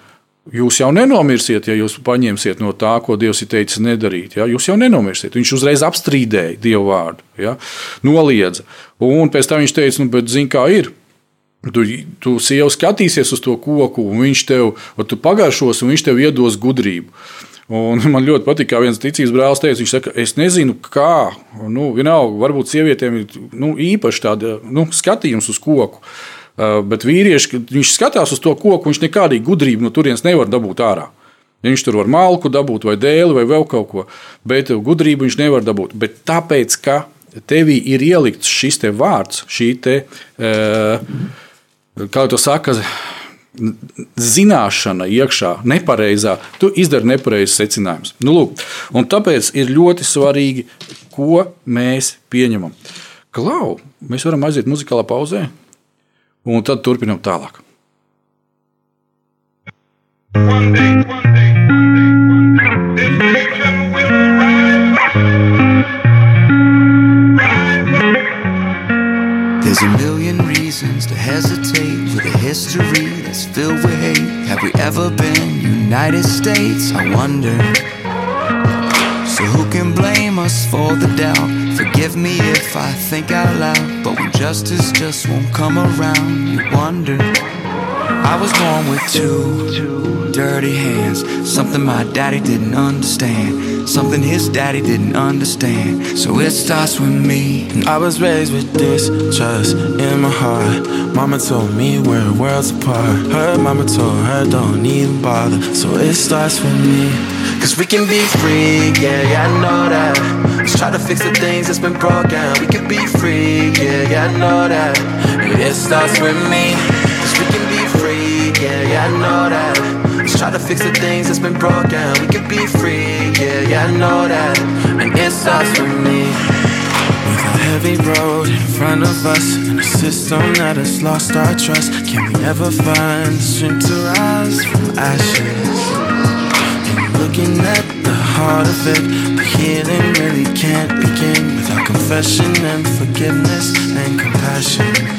Jūs jau nenomirsiet, ja jūs paņemsiet no tā, ko Dievs ir teicis nedarīt. Ja? Jūs jau nenomirsiet. Viņš uzreiz apstrīdēja Dievu vārdu, ja? noliedza. Un pēc tam viņš teica, nu, bet zini, kā ir. Tu, tu sieva skatīsies uz to koku, un viņš tev, pagaršos, un viņš tev iedos gudrību. Un man ļoti patīk, kā viens ticības brālis teica, viņš saka, es nezinu, kā, nu, vienalga, varbūt sievietēm ir nu, īpaši tāda nu, skatījums uz koku. Eh, bet vīrieši, viņš skatās uz to koku, viņš nekādīgi gudrību no turienes nevar dabūt ārā. Viņš tur var malku dabūt, vai dēli, vai vēl kaut ko, bet gudrību viņš nevar dabūt. Bet tāpēc, ka tevī ir ielikts šis te vārds, šī te, eh, kā to saka, zināšana iekšā, nepareizā, tu izdari nepareizs secinājums. Nu, lūk, tāpēc ir ļoti svarīgi, ko mēs pieņemam. Klau, mēs varam aiziet muzikālā pauzē un tad turpinām tālāk. One day, one day, one day, one day, this nation will. There's a million reasons to hesitate with a history that's filled with hate. Have we ever been United States? I wonder. Can blame us for the doubt? Forgive me if I think out loud, but when justice just won't come around, you wonder. I was born with two dirty hands, something my daddy didn't understand, something his daddy didn't understand. So it starts with me. I was raised with this trust in my heart. Mama told me we're worlds apart. Her mama told her don't even bother. So it starts with me. Cause we can be free, yeah, yeah, I know that. Let's try to fix the things that's been broken. We can be free, yeah, yeah, I know that. And it starts with me. Cause we can be free, yeah, yeah, I know that. Let's try to fix the things that's been broken. We can be free, yeah, yeah, I know that. And it starts with me. With a heavy road in front of us and a system that has lost our trust, can we ever find the strength to rise from ashes? looking at the heart of it. But healing really can't begin without confession and forgiveness and compassion.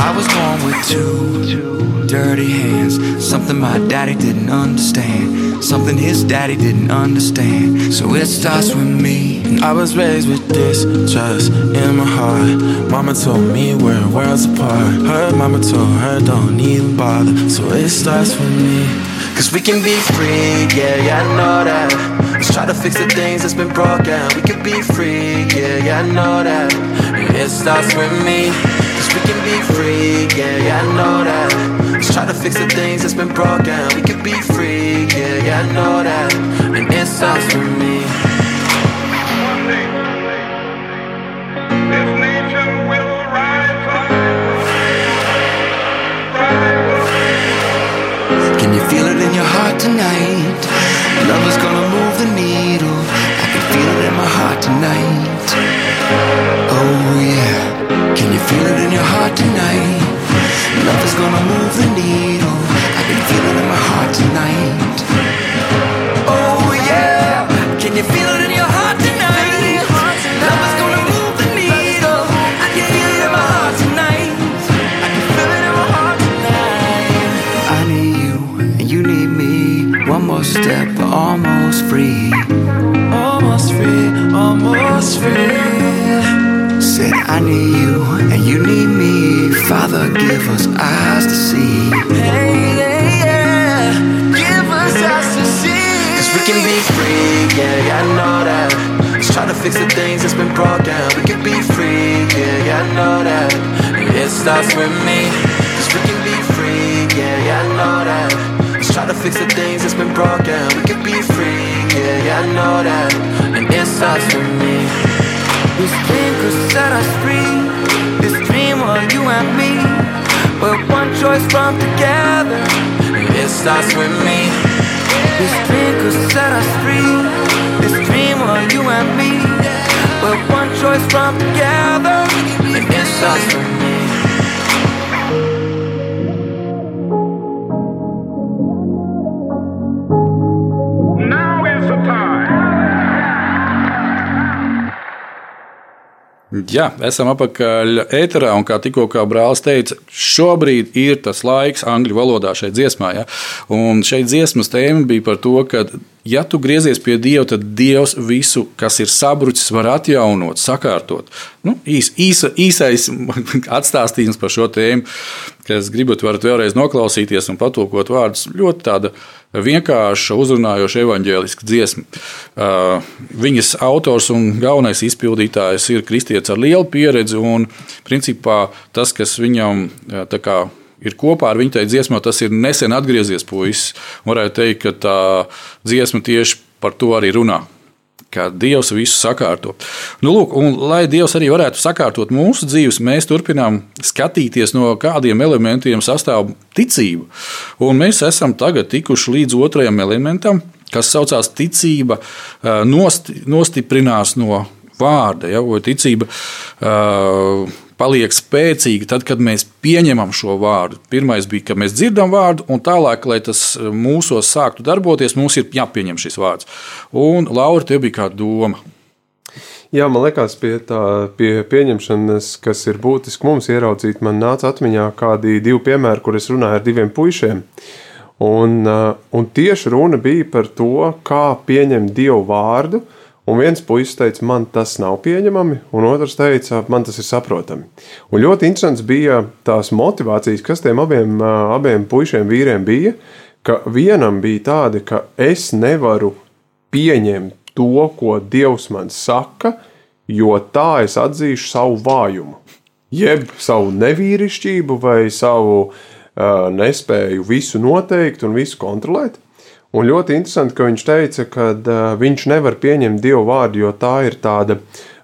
I was born with two dirty hands, something my daddy didn't understand, something his daddy didn't understand. So it starts with me. I was raised with this trust in my heart. Mama told me we're worlds apart. Her mama told her don't even bother. So it starts with me. Cause we can be free, yeah, yeah, I know that. Let's try to fix the things that's been broken. We can be free, yeah, yeah, I know that. It starts with me. Can be free, yeah, yeah, I know that. Let's try to fix the things that's been broken. We can be free, yeah, yeah, I know that. And it starts with me. That's broken. We can be free, yeah, yeah, I know that. It starts with me, cause we can be free, yeah, yeah, I know that. Let's try to fix the things that's been broken. We can be free, yeah, yeah, I know that. And it starts with me. This dream could set us free. This dream of you and me. We're one choice from together. And it starts with me. This dream could set us free. This dream of you and me. We're one choice from together. And it starts Jā, esam apakaļ ēterā, un kā tikko kā brālis teica, šobrīd ir tas laiks angļu valodā šai dziesmā. Ja? Un šeit dziesmas tēma bija par to, ka, ja tu griezies pie Dieva, tad Dievs visu, kas ir sabrucis, var atjaunot, sakārtot. Nu, īs, īsa, īsais *laughs* atstāstījums par šo tēmu, kas gribat, varat vēlreiz noklausīties un patulkot vārdus. Ļoti tāda vienkārša, uzrunājoša evaņģēliska dziesma. Viņas autors un galvenais izpildītājs ir kristietis ar lielu pieredzi. Un, principā, tas, kas viņam kā, ir kopā ar viņu tajā dziesmā, tas ir nesen atgriezies puisis. Varētu teikt, ka tā dziesma tieši par to arī runā. Kā Dievs visu sakārto. Nu, lūk, un, lai Dievs arī varētu sakārtot mūsu dzīves, mēs turpinām skatīties, no kādiem elementiem sastāv ticība. Un mēs esam tagad tikuši līdz otrajam elementam, kas saucās ticība, nosti, nostiprinās no vārda. Ja, ticība uh, paliek spēcīga tad, kad mēs pieņemam šo vārdu. Pirmais bija, ka mēs dzirdam vārdu, un tālāk, lai tas mūsos sāktu darboties, mums ir jāpieņem šis vārds. Un Laura, tev bija kāda doma? Jā, man liekas, pie tā pie pieņemšanas, kas ir būtiski mums ieraudzīt, man nāca atmiņā kādi divi piemēri, kur es runāju ar diviem puišiem. Un, un tieši runa bija par to, kā pieņemt dievu vārdu. Un viens puisis teica, man tas nav pieņemami, un otrs teica, man tas ir saprotami. Un ļoti interesants bija tās motivācijas, kas tiem abiem, abiem puišiem vīriem bija. Ka vienam bija tāda, ka es nevaru pieņemt to, ko Dievs man saka, jo tā es atzīšu savu vājumu, jeb savu nevīrišķību vai savu uh, nespēju visu noteikt un visu kontrolēt. Un ļoti interesanti, ka viņš teica, ka uh, viņš nevar pieņemt Dievu vārdu, jo tā ir tāda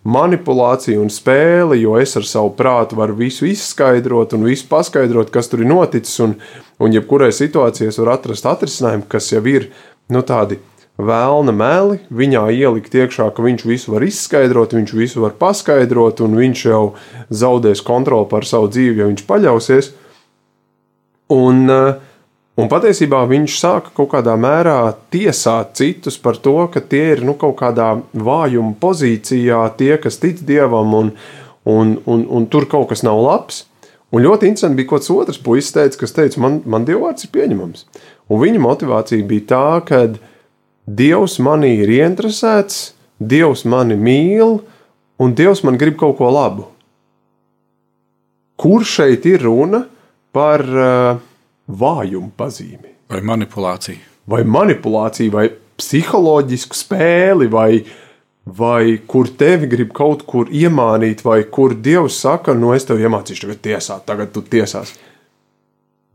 manipulācija un spēle, jo es ar savu prātu varu visu izskaidrot un visu paskaidrot, kas tur ir noticis. Un, un jebkurai situācijai es varu atrast atrisinājumu, kas jau ir nu, tādi vēlna meli, viņā ielikt iekšā, ka viņš visu var izskaidrot, viņš visu var paskaidrot, un viņš jau zaudēs kontroli pār savu dzīvi, ja viņš paļausies. Un, un patiesībā viņš sāka kaut kādā mērā tiesāt citus par to, ka tie ir nu, kaut kādā vājuma pozīcijā, tie, kas tic dievam, un, un, un, un tur kaut kas nav labs. Un ļoti interesanti bija, ko tas otrs puisis teica, kas teica, man, man dievvvārds ir pieņemams. Un viņa motivācija bija tā, ka Dievs manī ir ieinteresēts, Dievs mani mīl, un Dievs man grib kaut ko labu. Kur šeit ir runa par uh, vājumu pazīmi? Vai manipulāciju? Vai manipulāciju, vai psiholoģisku spēli, vai, vai kur tevi grib kaut kur iemānīt, vai kur Dievs saka, no nu, es tev iemācīšu, tagad tiesāt, tagad tu tiesās.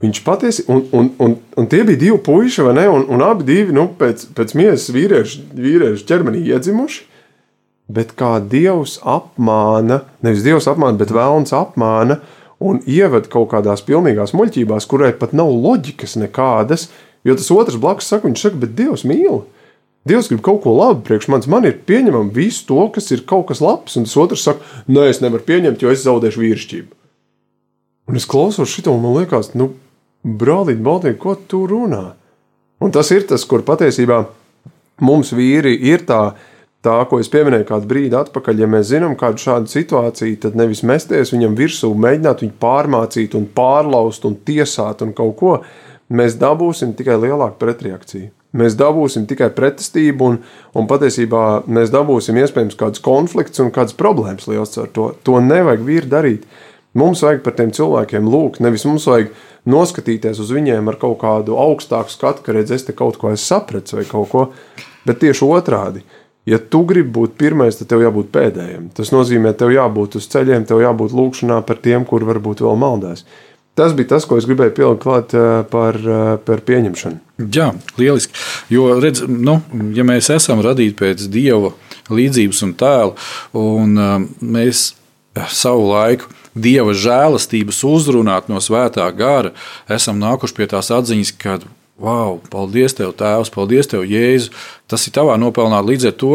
Viņš patiesi, un, un, un, un tie bija divi puiši, vai ne? Un, un abi divi nu, pēc, pēc miesas vīriešu, vīriešu ķermenī iedzimuši. Bet kā Dievs apmāna, nevis Dievs apmāna, bet vēlams apmāna un ieved kaut kādās pilnīgās muļķībās, kurai pat nav loģikas nekādas. Jo tas otrs blakus saka, viņš saka, bet Dievs mīl. Dievs grib kaut ko labu priekš manis. Man ir pieņemama visu to, kas ir kaut kas labs, un tas otrs saka, nē, es nevaru pieņemt, jo es zaudēšu vīrišķību. Un es klausos šo, un man liekas, nu, brālīt, Baltīgi, ko tu runā? Un tas ir tas, kur patiesībā mums vīri ir tā, tā, ko es pieminēju kādu brīdi atpakaļ. Ja mēs zinām kādu šādu situāciju, tad nevis mesties viņam virsū, mēģināt viņu pārmācīt, un pārlaust un tiesāt un kaut ko, mēs dabūsim tikai lielāku pretreakciju. Mēs dabūsim tikai pretestību, un, un patiesībā mēs dabūsim iespējams kādus konfliktus un kādas problēmas liels ar to. To nevajag vīri darīt. Mums vajag par tiem cilvēkiem lūgt, nevis mums vajag noskatīties uz viņiem ar kaut kādu augstāku skatu, ka redz, es te kaut ko esmu sapratis vai kaut ko, bet tieši otrādi. Ja tu gribi būt pirmais, tad tev jābūt pēdējiem. Tas nozīmē, tev jābūt uz ceļiem, tev jābūt lūkšanā par tiem, kur varbūt vēl maldās. Tas bija tas, ko es gribēju pielikt klāt eh, par, eh, par pieņemšanu. Jā, lieliski. Jo, redz, nu, ja mēs esam radīti pēc dieva līdzības un tēla, un uh, mēs savu laiku dieva žēlastības uzrunāt no svētā gara, esam nākuši pie tās atziņas, ka Wow, paldies, Tev, Tēvs, paldies, Tev, Jēzu. Tas ir tavā nopelnā. Līdz ar to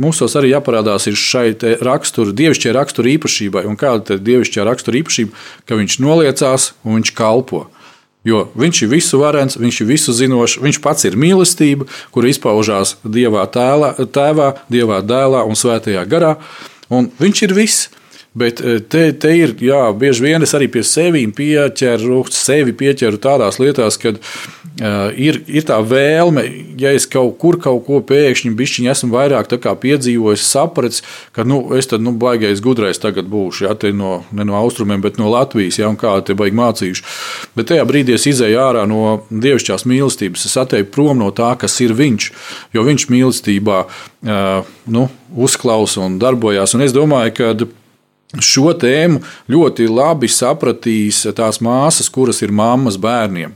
mums arī jāparādās šai rakstura, dievišķajai rakstura īpašībai. Un kāda ir dievišķā rakstura īpašība? Ka viņš noliecās un viņš kalpo. Jo viņš ir visu varens, viņš ir visu zinošs, viņš pats ir mīlestība, kur izpaužās Dievā tēlā, tēvā, Dievā dēlā un svētajā garā. Un viņš ir viss. Bet eh, te, te ir, jā, bieži vien es arī pie sevis pieķeru, sevi pieķeru tādās lietās, kad uh, ir, ir tā vēlme, ja es kaut kur kaut ko pēkšņi bišķiņi esmu vairāk piedzīvojis, sapratis, ka nu, es tad nu, baigais gudrais tagad būšu, ja te no, ne no austrumiem, bet no Latvijas, ja, un kā te baigi mācīšu. Bet tajā brīdī es izēju ārā no dievišķās mīlestības, es atteicu prom no tā, kas ir viņš, jo viņš mīlestībā uh, nu, uzklausa un darbojās. Un es domāju, ka Šo tēmu ļoti labi sapratīs tās māsas, kuras ir mammas bērniem.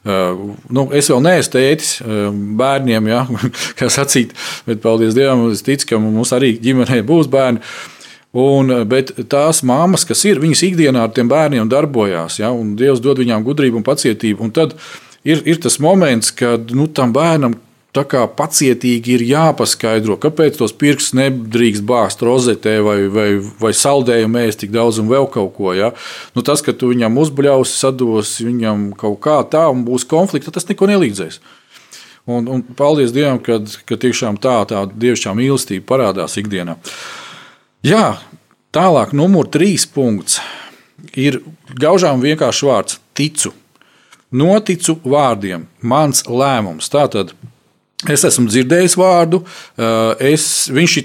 Uh, nu, es vēl neesmu tētis uh, bērniem, ja, *laughs* kā sacīt, bet paldies Dievam, es ticu, ka mums arī ģimenē būs bērni. Un, uh, bet tās māmas, kas ir, viņas ikdienā ar tiem bērniem darbojās, ja, un Dievs dod viņām gudrību un pacietību. Un tad ir, ir tas moments, kad nu, tam bērnam Tā kā pacietīgi ir jāpaskaidro, kāpēc tos pirkstus nedrīkst bāzt rozetē vai, vai, vai saldējumu ēst tik daudz un vēl kaut ko. Ja? Nu, tas, ka tu viņam uzbļausi, sadosi viņam kaut kā tā un būs konflikts, tas neko nelīdzēs. Un, un paldies Dievam, ka, ka tiešām tā, tā dievišķā mīlestība parādās ikdienā. Jā, tālāk, numur trīs punkts ir gaužām vienkāršs vārds - ticu. Noticu vārdiem, mans lēmums. Tātad Es esmu dzirdējis vārdu, eh, es, viņš ir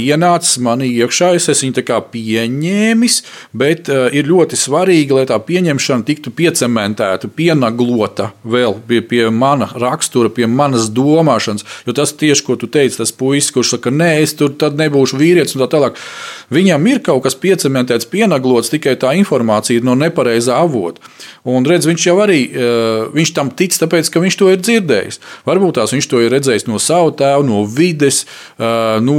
ienācis manī iekšā, es esmu viņu pieņēmis, bet eh, ir ļoti svarīgi, lai tā pieņemšana tiktu piecementēta, pienaglota vēl pie, pie mana rakstura, pie manas domāšanas. Jo tas tieši, ko tu teici, tas puisis, kurš saka, nē, es tur nebūšu vīrietis un tā tālāk. Viņam ir kaut kas piecementēts, pienaglots, tikai tā informācija no nepareizā avota. Un redz, viņš jau arī eh, viņš tam tic, tāpēc, ka viņš to ir dzirdējis. Varbūt tās viņš to ir redzējis no sava tēva, no vides, no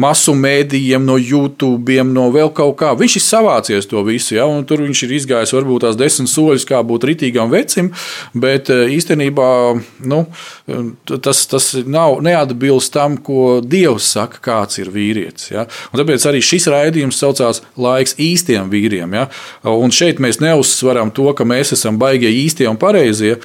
masu mēdījiem, no YouTube, no vēl kaut kā. Viņš ir savācies to visu, ja, un tur viņš ir izgājis varbūt tās desmit soļus, kā būt rītīgam vecim, bet īstenībā nu, tas, tas nav neatbilst tam, ko Dievs saka, kāds ir vīrietis. Ja. Un tāpēc arī šis raidījums saucās Laiks īstiem vīriem. Ja. Un šeit mēs neuzsveram to, ka mēs esam baigie īstie un pareizie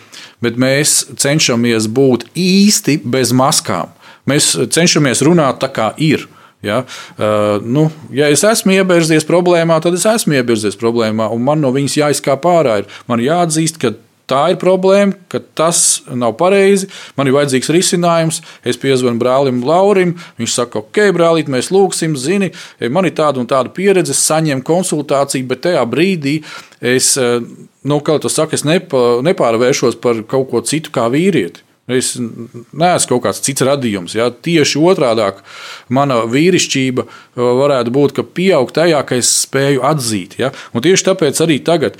bet mēs cenšamies būt īsti bez maskām. Mēs cenšamies runāt tā, kā ir. Ja, uh, nu, ja es esmu iebērzies problēmā, tad es esmu iebērzies problēmā, un man no viņas jāizkāp ārā. Ir. Man jāatzīst, ka tā ir problēma, ka tas nav pareizi. Man ir vajadzīgs risinājums. Es piezvanu brālim Laurim. Viņš saka, ok, brālīt, mēs lūgsim, zini, man ir tāda un tāda pieredze, saņem konsultāciju, bet tajā brīdī es nu, kā tu saki, es nepārvēršos par kaut ko citu kā vīrieti. Es neesmu kaut kāds cits radījums. Ja? Tieši otrādi mana vīrišķība uh, varētu būt, ka pieaug tajā, ka es spēju atzīt. Ja? Un tieši tāpēc arī tagad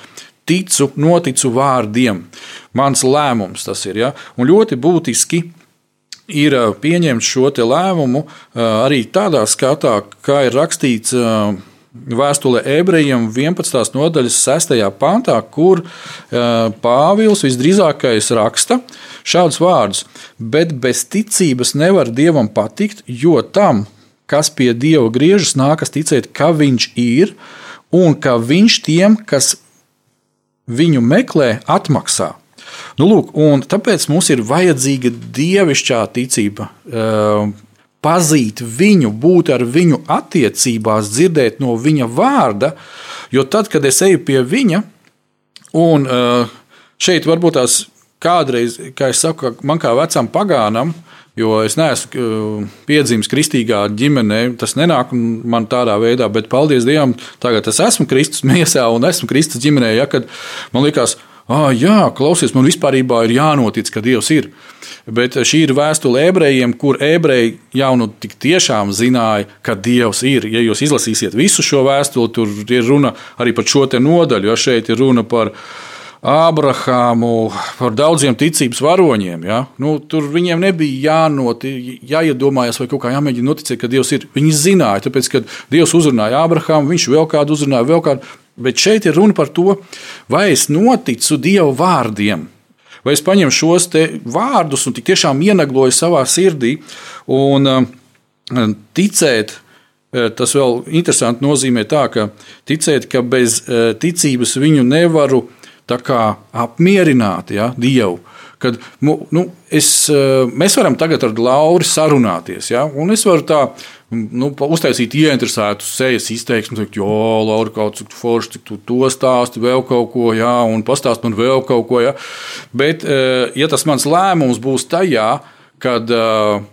ticu, noticu vārdiem. Mans lēmums tas ir. Ja? Un ļoti būtiski ir uh, pieņemt šo lēmumu uh, arī tādā skatā, kā ir rakstīts vēstule ebrejiem 11. nodaļas 6. pantā, kur Pāvils visdrīzākais raksta šādus vārdus: Bet bez ticības nevar dievam patikt, jo tam, kas pie dieva griežas, nākas ticēt, ka viņš ir un ka viņš tiem, kas viņu meklē, atmaksā. Nu, lūk, tāpēc mums ir vajadzīga dievišķā ticība, pazīt viņu, būt ar viņu attiecībās, dzirdēt no viņa vārda. Jo tad, kad es eju pie viņa, un eh, šeit varbūt tās kādreiz, kā es saku, man kā vecam pagānam, Jo es neesmu uh, piedzimis kristīgā ģimenē, tas nenāk man tādā veidā, bet paldies Dievam, tagad es esmu Kristus miesā un esmu Kristus ģimenē. Ja, man liekas, ah, jā, klausies, man vispār ir jānotic, ka Dievs ir. Bet šī ir vēstule ebrejiem, kur ebreji jau nu tik tiešām zināja, ka Dievs ir. Ja jūs izlasīsiet visu šo vēstuli, tur ir runa arī par šo nodaļu, jo šeit ir runa par Ābrahāmu, par daudziem ticības varoņiem. Ja? Nu, tur viņiem nebija jānoti, jāiedomājas vai kaut kā jāmēģina noticēt, ka Dievs ir. Viņi zināja, tāpēc, ka Dievs uzrunāja Ābrahāmu, viņš vēl kādu uzrunāja, vēl kādu. Bet šeit ir runa par to, vai es noticu Dieva vārdiem. Vai es paņemu šos vārdus un tiešām ienagloju savā sirdī un uh, ticēt, uh, tas vēl interesanti nozīmē tā, ka ticēt, ka bez uh, ticības viņu nevaru apmierināt ja, Dievu. Kad, nu, es, eh, mēs varam tagad ar Lauru sarunāties, ja, un es varu tā nu, uztaisīt ieinteresētu sejas izteiksmu, teikt, jo, Laura, kaut cik forši, cik tu to stāsti, vēl kaut ko, jā, un pastāst man vēl kaut ko. Jā. Bet, eh, ja tas mans lēmums būs tajā, kad uh,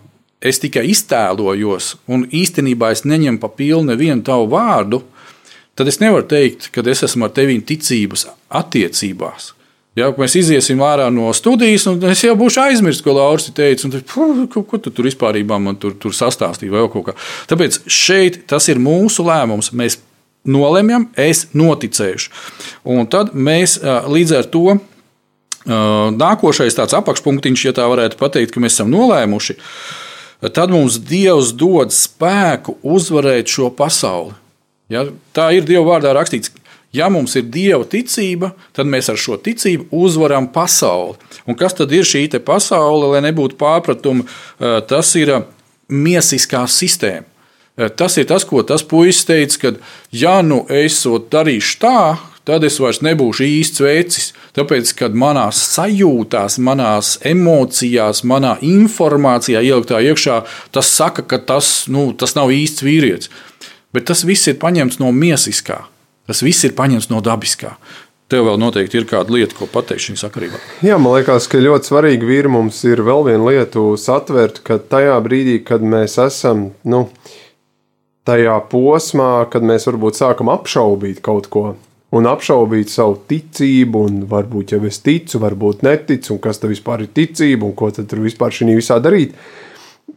es tikai iztēlojos, un īstenībā es neņemu pa pilnu nevienu tavu vārdu, tad es nevaru teikt, ka es esmu ar tevi ticības attiecībās. Ja mēs iesim ārā no studijas, un es jau būšu aizmirsis, ko Lauris teica, tad, ko, ko tu tur vispār man tur, tur kā. Tāpēc šeit tas ir mūsu lēmums. Mēs nolemjam, es noticēšu. Un tad mēs līdz ar to nākošais tāds apakšpunktiņš, ja tā varētu pateikt, ka mēs esam nolēmuši, tad mums Dievs dod spēku uzvarēt šo pasauli. Ja, tā ir Dieva vārdā rakstīts. Ja mums ir dieva ticība, tad mēs ar šo ticību uzvaram pasauli. Un kas tad ir šī pasaule, lai nebūtu pārpratumu? Tas ir miesiskā sistēma. Tas ir tas, ko tas puisis teica, ka, ja nu es darīšu tā, tad es vairs nebūšu īsts vecis. Tāpēc, kad manās sajūtās, manās emocijās, manā informācijā ieliktā iekšā, tas saka, ka tas, nu, tas nav īsts vīrietis. Bet tas viss ir paņemts no miesiskā. Tas viss ir paņemts no dabiskā. Tev vēl noteikti ir kāda lieta, ko pateikt šajā sakarībā. Jā, man liekas, ka ļoti svarīgi vīri mums ir vēl viena lieta, satvert, ka tajā brīdī, kad mēs esam nu, tajā posmā, kad mēs varbūt sākam apšaubīt kaut ko. Un apšaubīt savu ticību, un varbūt jau es ticu, varbūt neticu, un kas tā vispār ir ticība, un ko tad tur vispār šī visā darīt.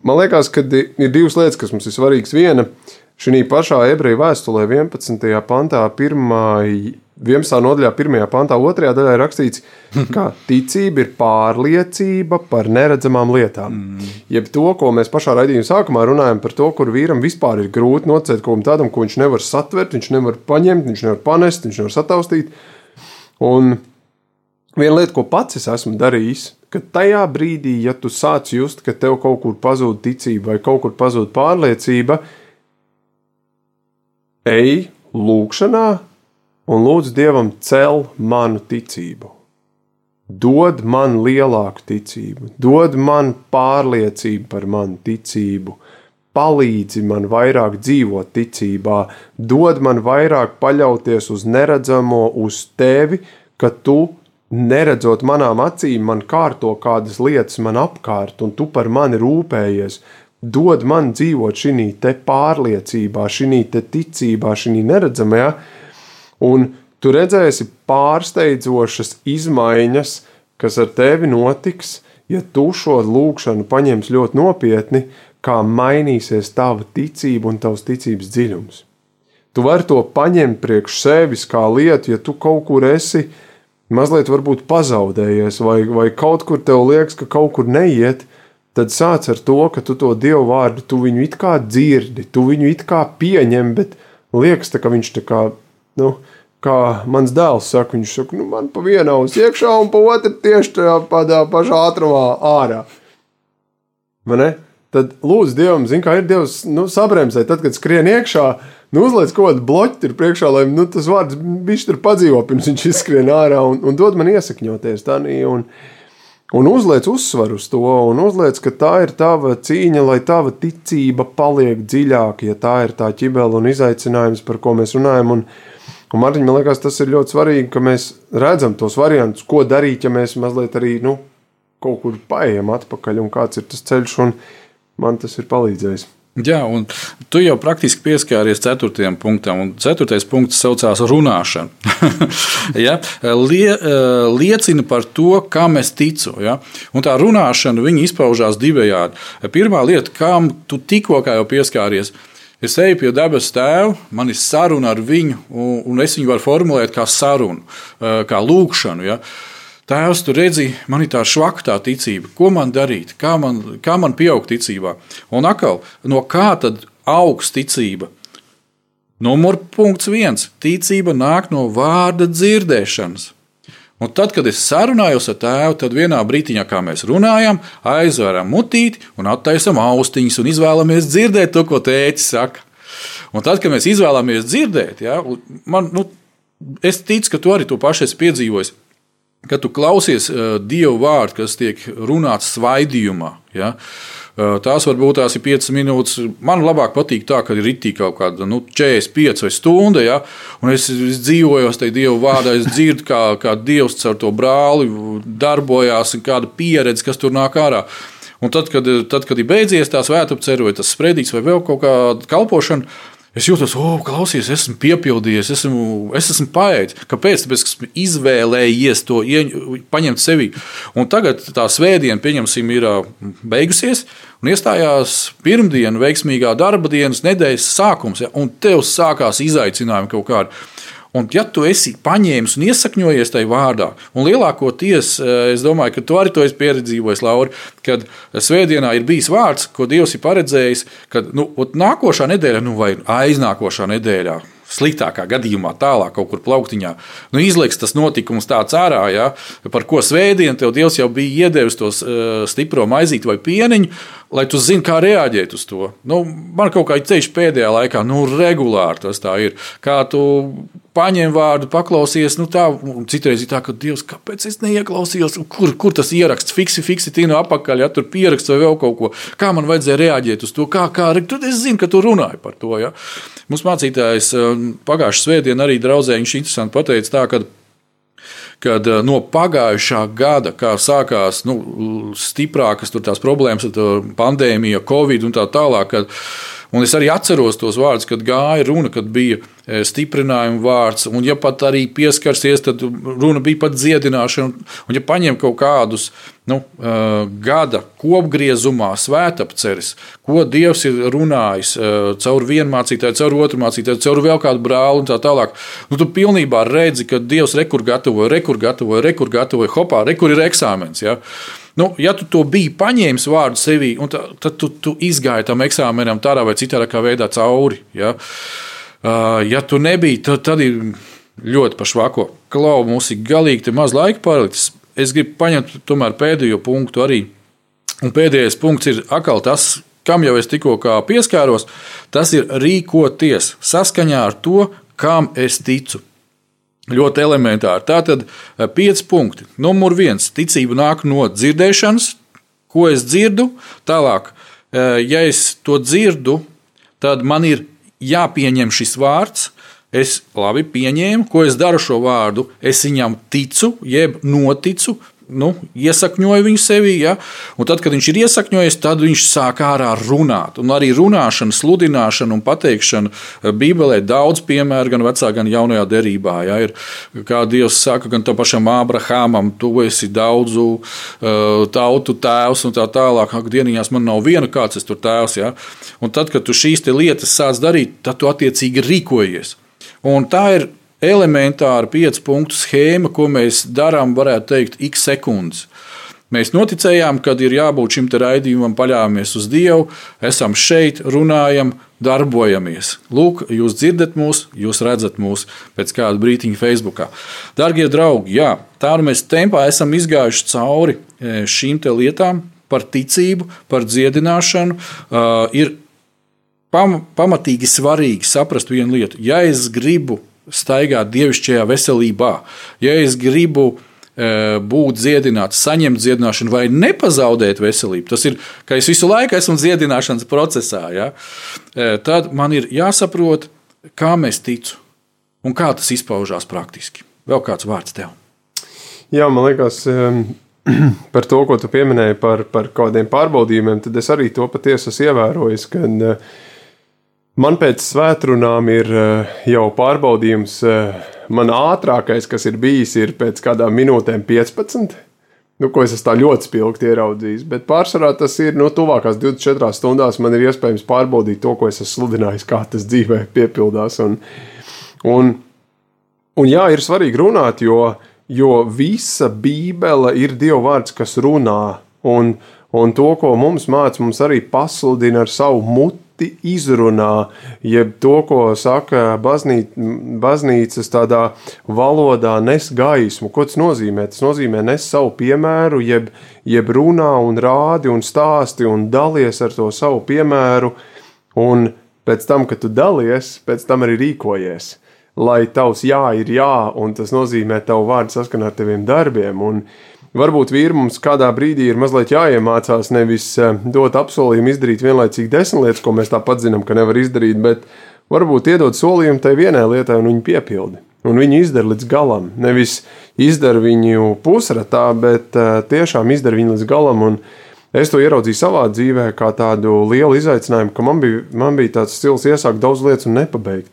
Man liekas, ka ir divas lietas, kas mums ir svarīgas. Viena, uh, Šī pašā ebreju vēstulē, 11. pantā, 1. 11. nodaļā, 1. pantā, 2. daļā ir rakstīts, *laughs* ka ticība ir pārliecība par neredzamām lietām. Mm. Jeb to, ko mēs pašā raidījuma sākumā runājam par to, kur vīram vispār ir grūti nocēt kaut kam tādam, ko viņš nevar satvert, viņš nevar paņemt, viņš nevar panest, viņš nevar sataustīt. Un viena lieta, ko pats es esmu darījis, ka tajā brīdī, ja tu sāc just, ka tev kaut kur pazūd ticība vai kaut kur pazūd pārliecība, ej lūgšanā un lūdz Dievam cel manu ticību. Dod man lielāku ticību, dod man pārliecību par manu ticību, palīdzi man vairāk dzīvot ticībā, dod man vairāk paļauties uz neredzamo, uz tevi, ka tu, neredzot manām acīm, man kārto kādas lietas man apkārt, un tu par mani rūpējies, dod man dzīvot šī pārliecībā, šī ticībā, šī neredzamajā, un tu redzēsi pārsteidzošas izmaiņas, kas ar tevi notiks, ja tu šo lūgšanu paņemsi ļoti nopietni, kā mainīsies tava ticība un tavs ticības dziļums. Tu vari to paņemt priekš sevis kā lietu, ja tu kaut kur esi mazliet pazaudējies, vai, vai kaut kur tev liekas, ka kaut kur neiet, tad sāc ar to, ka tu to dievu vārdu, tu viņu it kā dzirdi, tu viņu it kā pieņem, bet liekas, tā, ka viņš tā kā, nu, kā mans dēls saka, viņš saka, nu, man pa vienu ausu iekšā un pa otru tieši tajā padā pašā ātrumā ārā. Man ne? Tad lūdzu Dievam, zin, kā ir Dievs, nu, sabremzē, tad, kad skrien iekšā, nu, uzliec kaut kādu bloķu tur priekšā, lai, nu, tas vārds bišķi tur padzīvo, pirms viņš izskrien ārā un, un dod man iesakņoties tā, un, uh, Un uzliec uzsvaru uz to, un uzliec, ka tā ir tava cīņa, lai tava ticība paliek dziļāka, ja tā ir tā ķibela un izaicinājums, par ko mēs runājam. Un, un Mārtiņ, man liekas, tas ir ļoti svarīgi, ka mēs redzam tos variantus, ko darīt, ja mēs mazliet arī nu, kaut kur paējam atpakaļ, un kāds ir tas ceļš, un man tas ir palīdzējis. Jā, un tu jau praktiski pieskāries ceturtajam punktam, un ceturtais punkts saucās runāšana. *laughs* ja? Lie, liecina par to, kam es ticu. Ja? Un tā runāšana izpaužās divējādi. Pirmā lieta, kam tu tikko jau pieskāries, es eju pie debesu tēva, man ir saruna ar viņu, un es viņu varu formulēt kā sarunu, kā lūkšanu. Ja? Tēvs, tu redzi, man ir tā švaka tā ticība. Ko man darīt? Kā man, kā man pieaugt ticībā? Un atkal, no kā tad augs ticība? Numur punkts viens - ticība nāk no vārda dzirdēšanas. Un tad, kad es sarunājos ar tēvu, tad vienā brīdiņā, kā mēs runājam, aizveram mutīti un attaisam austiņas un izvēlamies dzirdēt to, ko tēvs saka. Un tad, kad mēs izvēlamies dzirdēt, ja, man, nu, es ticu, ka tu arī to pašu esi piedzīvojis kad tu klausies uh, Dieva vārdu, kas tiek runāts svaidījumā. Ja? Uh, tās varbūt tās ir 5 minūtes. Man labāk patīk tā, ka ir rītīgi kaut kāda nu, 45 vai stunda, ja? un es, es dzīvoju tajā Dieva vārdā, es dzirdu, kā, kā Dievs caur to brāli darbojās, un kāda pieredze, kas tur nāk ārā. Un tad, kad, tad, kad ir beidzies tā svēta apceroja, tas sprediķis vai vēl kaut kāda kalpošana, Es jūtos, oh, klausies, esmu piepildījies, esmu, es esmu paēdis. Kāpēc? Tāpēc, ka esmu izvēlējies to ieņ, paņemt sevi. Un tagad tā svētdiena, pieņemsim, ir beigusies, un iestājās pirmdiena, veiksmīgā darba dienas nedēļas sākums, ja, un tev sākās izaicinājumi kaut kādi. Un, ja tu esi paņēmis un iesakņojies tajā vārdā, un lielākoties eh, es domāju, ka tu arī to esi pieredzējis, Laura, kad svētdienā ir bijis vārds, ko Dievs ir paredzējis, ka nu, nākošā nedēļa, nu, vai aiznākošā nedēļā, sliktākā gadījumā, tālāk kaut kur plauktiņā. Nu, izliks tas notikums tāds ārā, ja, par ko svētdien tev Dievs jau bija iedevis tos uh, stipro maizīti vai pieniņu, lai tu zini, kā reaģēt uz to. Nu, man kaut kā ceļš pēdējā laikā, nu, regulāri tas tā ir. Kā tu paņem vārdu, paklausies, nu tā, citreiz ir tā, ka Dievs, kāpēc es neieklausījos, kur, kur tas ieraksts, fiksi, fiksi, tīna apakaļ, ja tur pieraksts vai vēl kaut ko. Kā man vajadzēja reaģēt uz to, kā, kā, tu, es zinu, ka tu runāji par to, ja. Mums mācītājs um, pagājušā svētdienā arī draudzē, viņš interesanti pateica tā, ka kad uh, no pagājušā gada, kā sākās nu, stiprākas tās problēmas ar pandēmiju, covid un tā tālāk, kad Un es arī atceros tos vārdus, kad gāja runa, kad bija e, stiprinājuma vārds, un ja pat arī pieskarsies, tad runa bija par dziedināšanu. Un ja paņem kaut kādus nu, e, gada kopgriezumā, svētapceres, ko Dievs ir runājis e, caur vienu mācītāju, caur otru mācītāju, caur vēl kādu brāli un tā tālāk, nu, tu pilnībā redzi, ka Dievs rekur gatavoja, rekur gatavoja, rekur gatavoja, hopā, rekur ir eksāmens. Ja? Nu, ja tu to biji paņēmis vārdu sevī, tā, tad tu, tu izgāji tam eksāmenam tādā vai citādā veidā cauri. Ja, uh, ja tu nebija, tad, tad ir ļoti pašvako. Klau, mums ir galīgi maz laika palicis. Es gribu paņemt tomēr pēdējo punktu arī. Un pēdējais punkts ir atkal tas, kam jau es tikko pieskāros. Tas ir rīkoties saskaņā ar to, kam es ticu. Ļoti elementāri. Tātad eh, pieci punkti. Numur viens - ticība nāk no dzirdēšanas, ko es dzirdu. Tālāk, eh, ja es to dzirdu, tad man ir jāpieņem šis vārds. Es labi pieņēmu, ko es daru šo vārdu. Es viņam ticu, jeb noticu, nu, iesakņoja viņu sevī. Ja? Un tad, kad viņš ir iesakņojies, tad viņš sāk ārā runāt. Un arī runāšana, sludināšana un pateikšana eh, Bībelē daudz piemēru gan vecā, gan jaunajā derībā. Ja? Ir, kā Dievs saka, gan tam pašam Ābrahamam, tu esi daudzu uh, tautu tēvs un tā tālāk. Ak, dieniņās man nav viena kāds, es tur tēvs. Ja? Un tad, kad tu šīs lietas sāc darīt, tad tu attiecīgi rīkojies. Un tā ir elementāra piecu punktu schēma, ko mēs darām, varētu teikt, x sekundes. Mēs noticējām, ka ir jābūt šim raidījumam, paļāvāmies uz Dievu, esam šeit, runājam, darbojamies. Lūk, jūs dzirdat mūs, jūs redzat mūs pēc kāda brīdiņa Facebook. Darbie draugi, jā, tā nu mēs tempā esam izgājuši cauri e, šīm lietām par ticību, par dziedināšanu. Uh, ir pam, pamatīgi svarīgi saprast vienu lietu. Ja es gribu staigāt dievišķajā veselībā, ja es gribu e, būt dziedināts, saņemt dziedināšanu vai nepazaudēt veselību, tas ir, ka es visu laiku esmu dziedināšanas procesā, ja, e, tad man ir jāsaprot, kā mēs ticu un kā tas izpaužās praktiski. Vēl kāds vārds tev? Jā, man liekas, *clears throat* par to, ko tu pieminēji par, par kādiem pārbaudījumiem, tad es arī to patiesi esmu ievērojis. Kad, uh, Man pēc svētdienām ir uh, jau pārbaudījums, uh, man ātrākais, kas ir bijis, ir pēc kādām minūtēm 15. Nu, ko es tā ļoti spilgti ieraudzījis. Bet pārsvarā tas ir no nu, tuvākās 24 stundās. Man ir iespējams pārbaudīt to, ko es esmu sludinājis, kā tas dzīvē piepildās. Un, un, un jā, ir svarīgi runāt, jo, jo visa Bībele ir Dieva vārds, kas runā. Un, un to, ko mums māca, mums arī pasludina ar savu muti izrunā, jeb to, ko saka baznī, baznīcas tādā valodā, nes gaismu. Ko tas nozīmē? Tas nozīmē nes savu piemēru, jeb, jeb runā un rādi un stāsti un dalies ar to savu piemēru, un pēc tam, kad tu dalies, pēc tam arī rīkojies. Lai tavs jā ir jā, un tas nozīmē tavu vārdu saskanā ar taviem darbiem. Un, uh, Varbūt vīri mums kādā brīdī ir mazliet jāiemācās nevis eh, dot apsolījumu izdarīt vienlaicīgi desmit lietas, ko mēs tāpat zinām, ka nevar izdarīt, bet varbūt iedot solījumu tai vienai lietai un viņu piepildi. Un viņi izdara līdz galam. Nevis izdara viņu pusratā, bet uh, tiešām izdara viņu līdz galam. Un es to ieraudzīju savā dzīvē, kā tādu lielu izaicinājumu, ka man bija, man bija tāds stils iesākt daudz lietas un nepabeigt.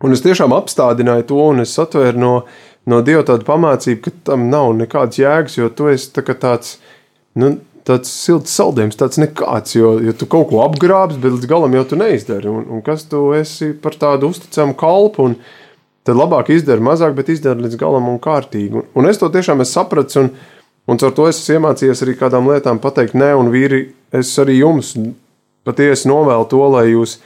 Un es tiešām apstādināju to, un es satvēru no viņa no Dieva tāda pamācība, ka tam nav nekādas jēgas, jo tu esi tā tāds, nu, tāds silts saldējums, tāds nekāds, jo, jo tu kaut ko apgrābs, bet līdz galam jau tu neizdari. Un, un kas tu esi par tādu uzticamu kalpu, un tad labāk izdari mazāk, bet izdari līdz galam un kārtīgi. Un, un es to tiešām esmu sapratis, un, un ar to es esmu iemācījies arī kādām lietām pateikt nē, un vīri, es arī jums patiesi novēlu to, lai jūs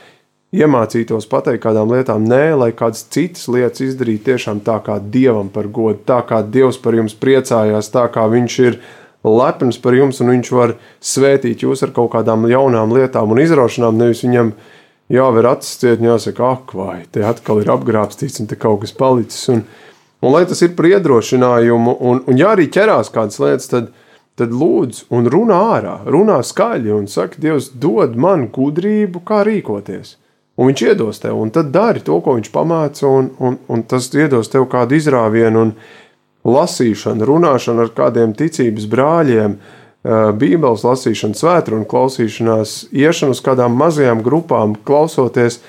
iemācītos pateikt kādām lietām, nē, lai kādas citas lietas izdarītu tiešām tā, kā dievam par godu, tā kā dievs par jums priecājās, tā kā viņš ir lepns par jums un viņš var svētīt jūs ar kaut kādām jaunām lietām un izraušanām, nevis viņam jāver acis ciet un jāsaka, ak, vai te atkal ir apgrābstīts un te kaut kas palicis. Un, un lai tas ir par iedrošinājumu, un, un ja arī ķerās kādas lietas, tad, tad lūdzu un runā ārā, runā skaļi un saka, Dievs, dod man gudrību, kā rīkoties. Un viņš iedos tev, un tad dari to, ko viņš pamāca, un, un, un tas iedos tev kādu izrāvienu, un lasīšanu, runāšanu ar kādiem ticības brāļiem, Bībeles lasīšanu, svētkrunu klausīšanās, iešanu uz kādām mazajām grupām, klausoties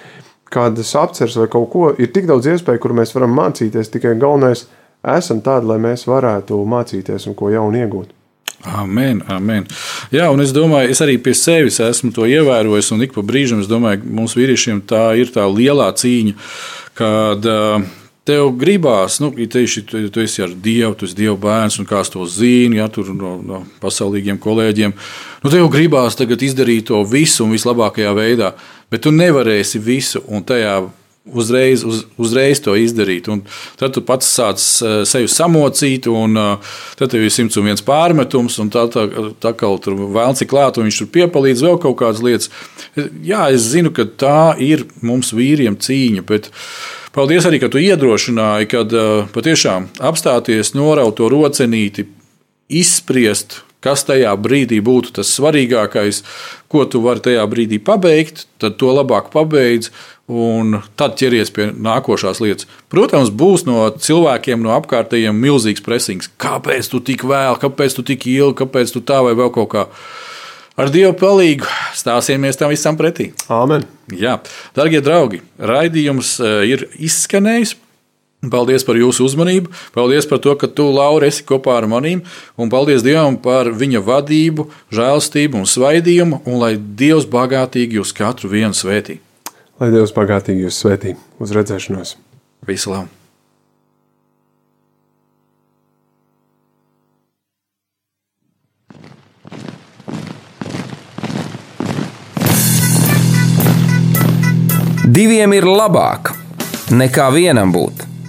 kādas apceres vai kaut ko. Ir tik daudz iespēju, kur mēs varam mācīties, tikai galvenais esam tādi, lai mēs varētu mācīties un ko jaunu iegūt. Amen, amen. Jā, un es domāju, es arī pie sevis esmu to ievērojis, un ik pa brīžam es domāju, ka mums vīriešiem tā ir tā lielā cīņa, kad tev gribās, nu, tieši tu, tu esi ar Dievu, tu esi Dieva bērns, un kāds to zina, ja tur no, no pasaulīgiem kolēģiem, nu, tev gribās tagad izdarīt to visu un vislabākajā veidā, bet tu nevarēsi visu, un tajā uzreiz, uz, uzreiz to izdarīt. Un tad tu pats sāc eh, sevi samocīt, un uh, tad tev ir 101 pārmetums, un tā, tā, tā kā tur vēl cik klāt, un viņš tur piepalīdz vēl kaut kādas lietas. Jā, es zinu, ka tā ir mums vīriem cīņa. Bet, Paldies arī, ka tu iedrošināji, kad uh, patiešām apstāties, noraut to rocenīti, izspriest, kas tajā brīdī būtu tas svarīgākais, ko tu vari tajā brīdī pabeigt, tad to labāk pabeidz un tad ķeries pie nākošās lietas. Protams, būs no cilvēkiem, no apkārtējiem milzīgs presings. Kāpēc tu tik vēl, kāpēc tu tik ilgi, kāpēc tu tā vai vēl kaut kā. Ar Dievu palīdzību stāsimies tam visam pretī. Amen. Jā, darbie draugi, raidījums e, ir izskanējis. Paldies par jūsu uzmanību. Paldies par to, ka tu, Laura, esi kopā ar maniem. Un paldies Dievam par viņa vadību, žēlstību un svaidījumu. Un lai Dievs bagātīgi jūs katru vienu svētī. Lai Dievs bagātīgi jūs svētī. Uz redzēšanos! Visu labu! Diviem ir labāk nekā vienam būt,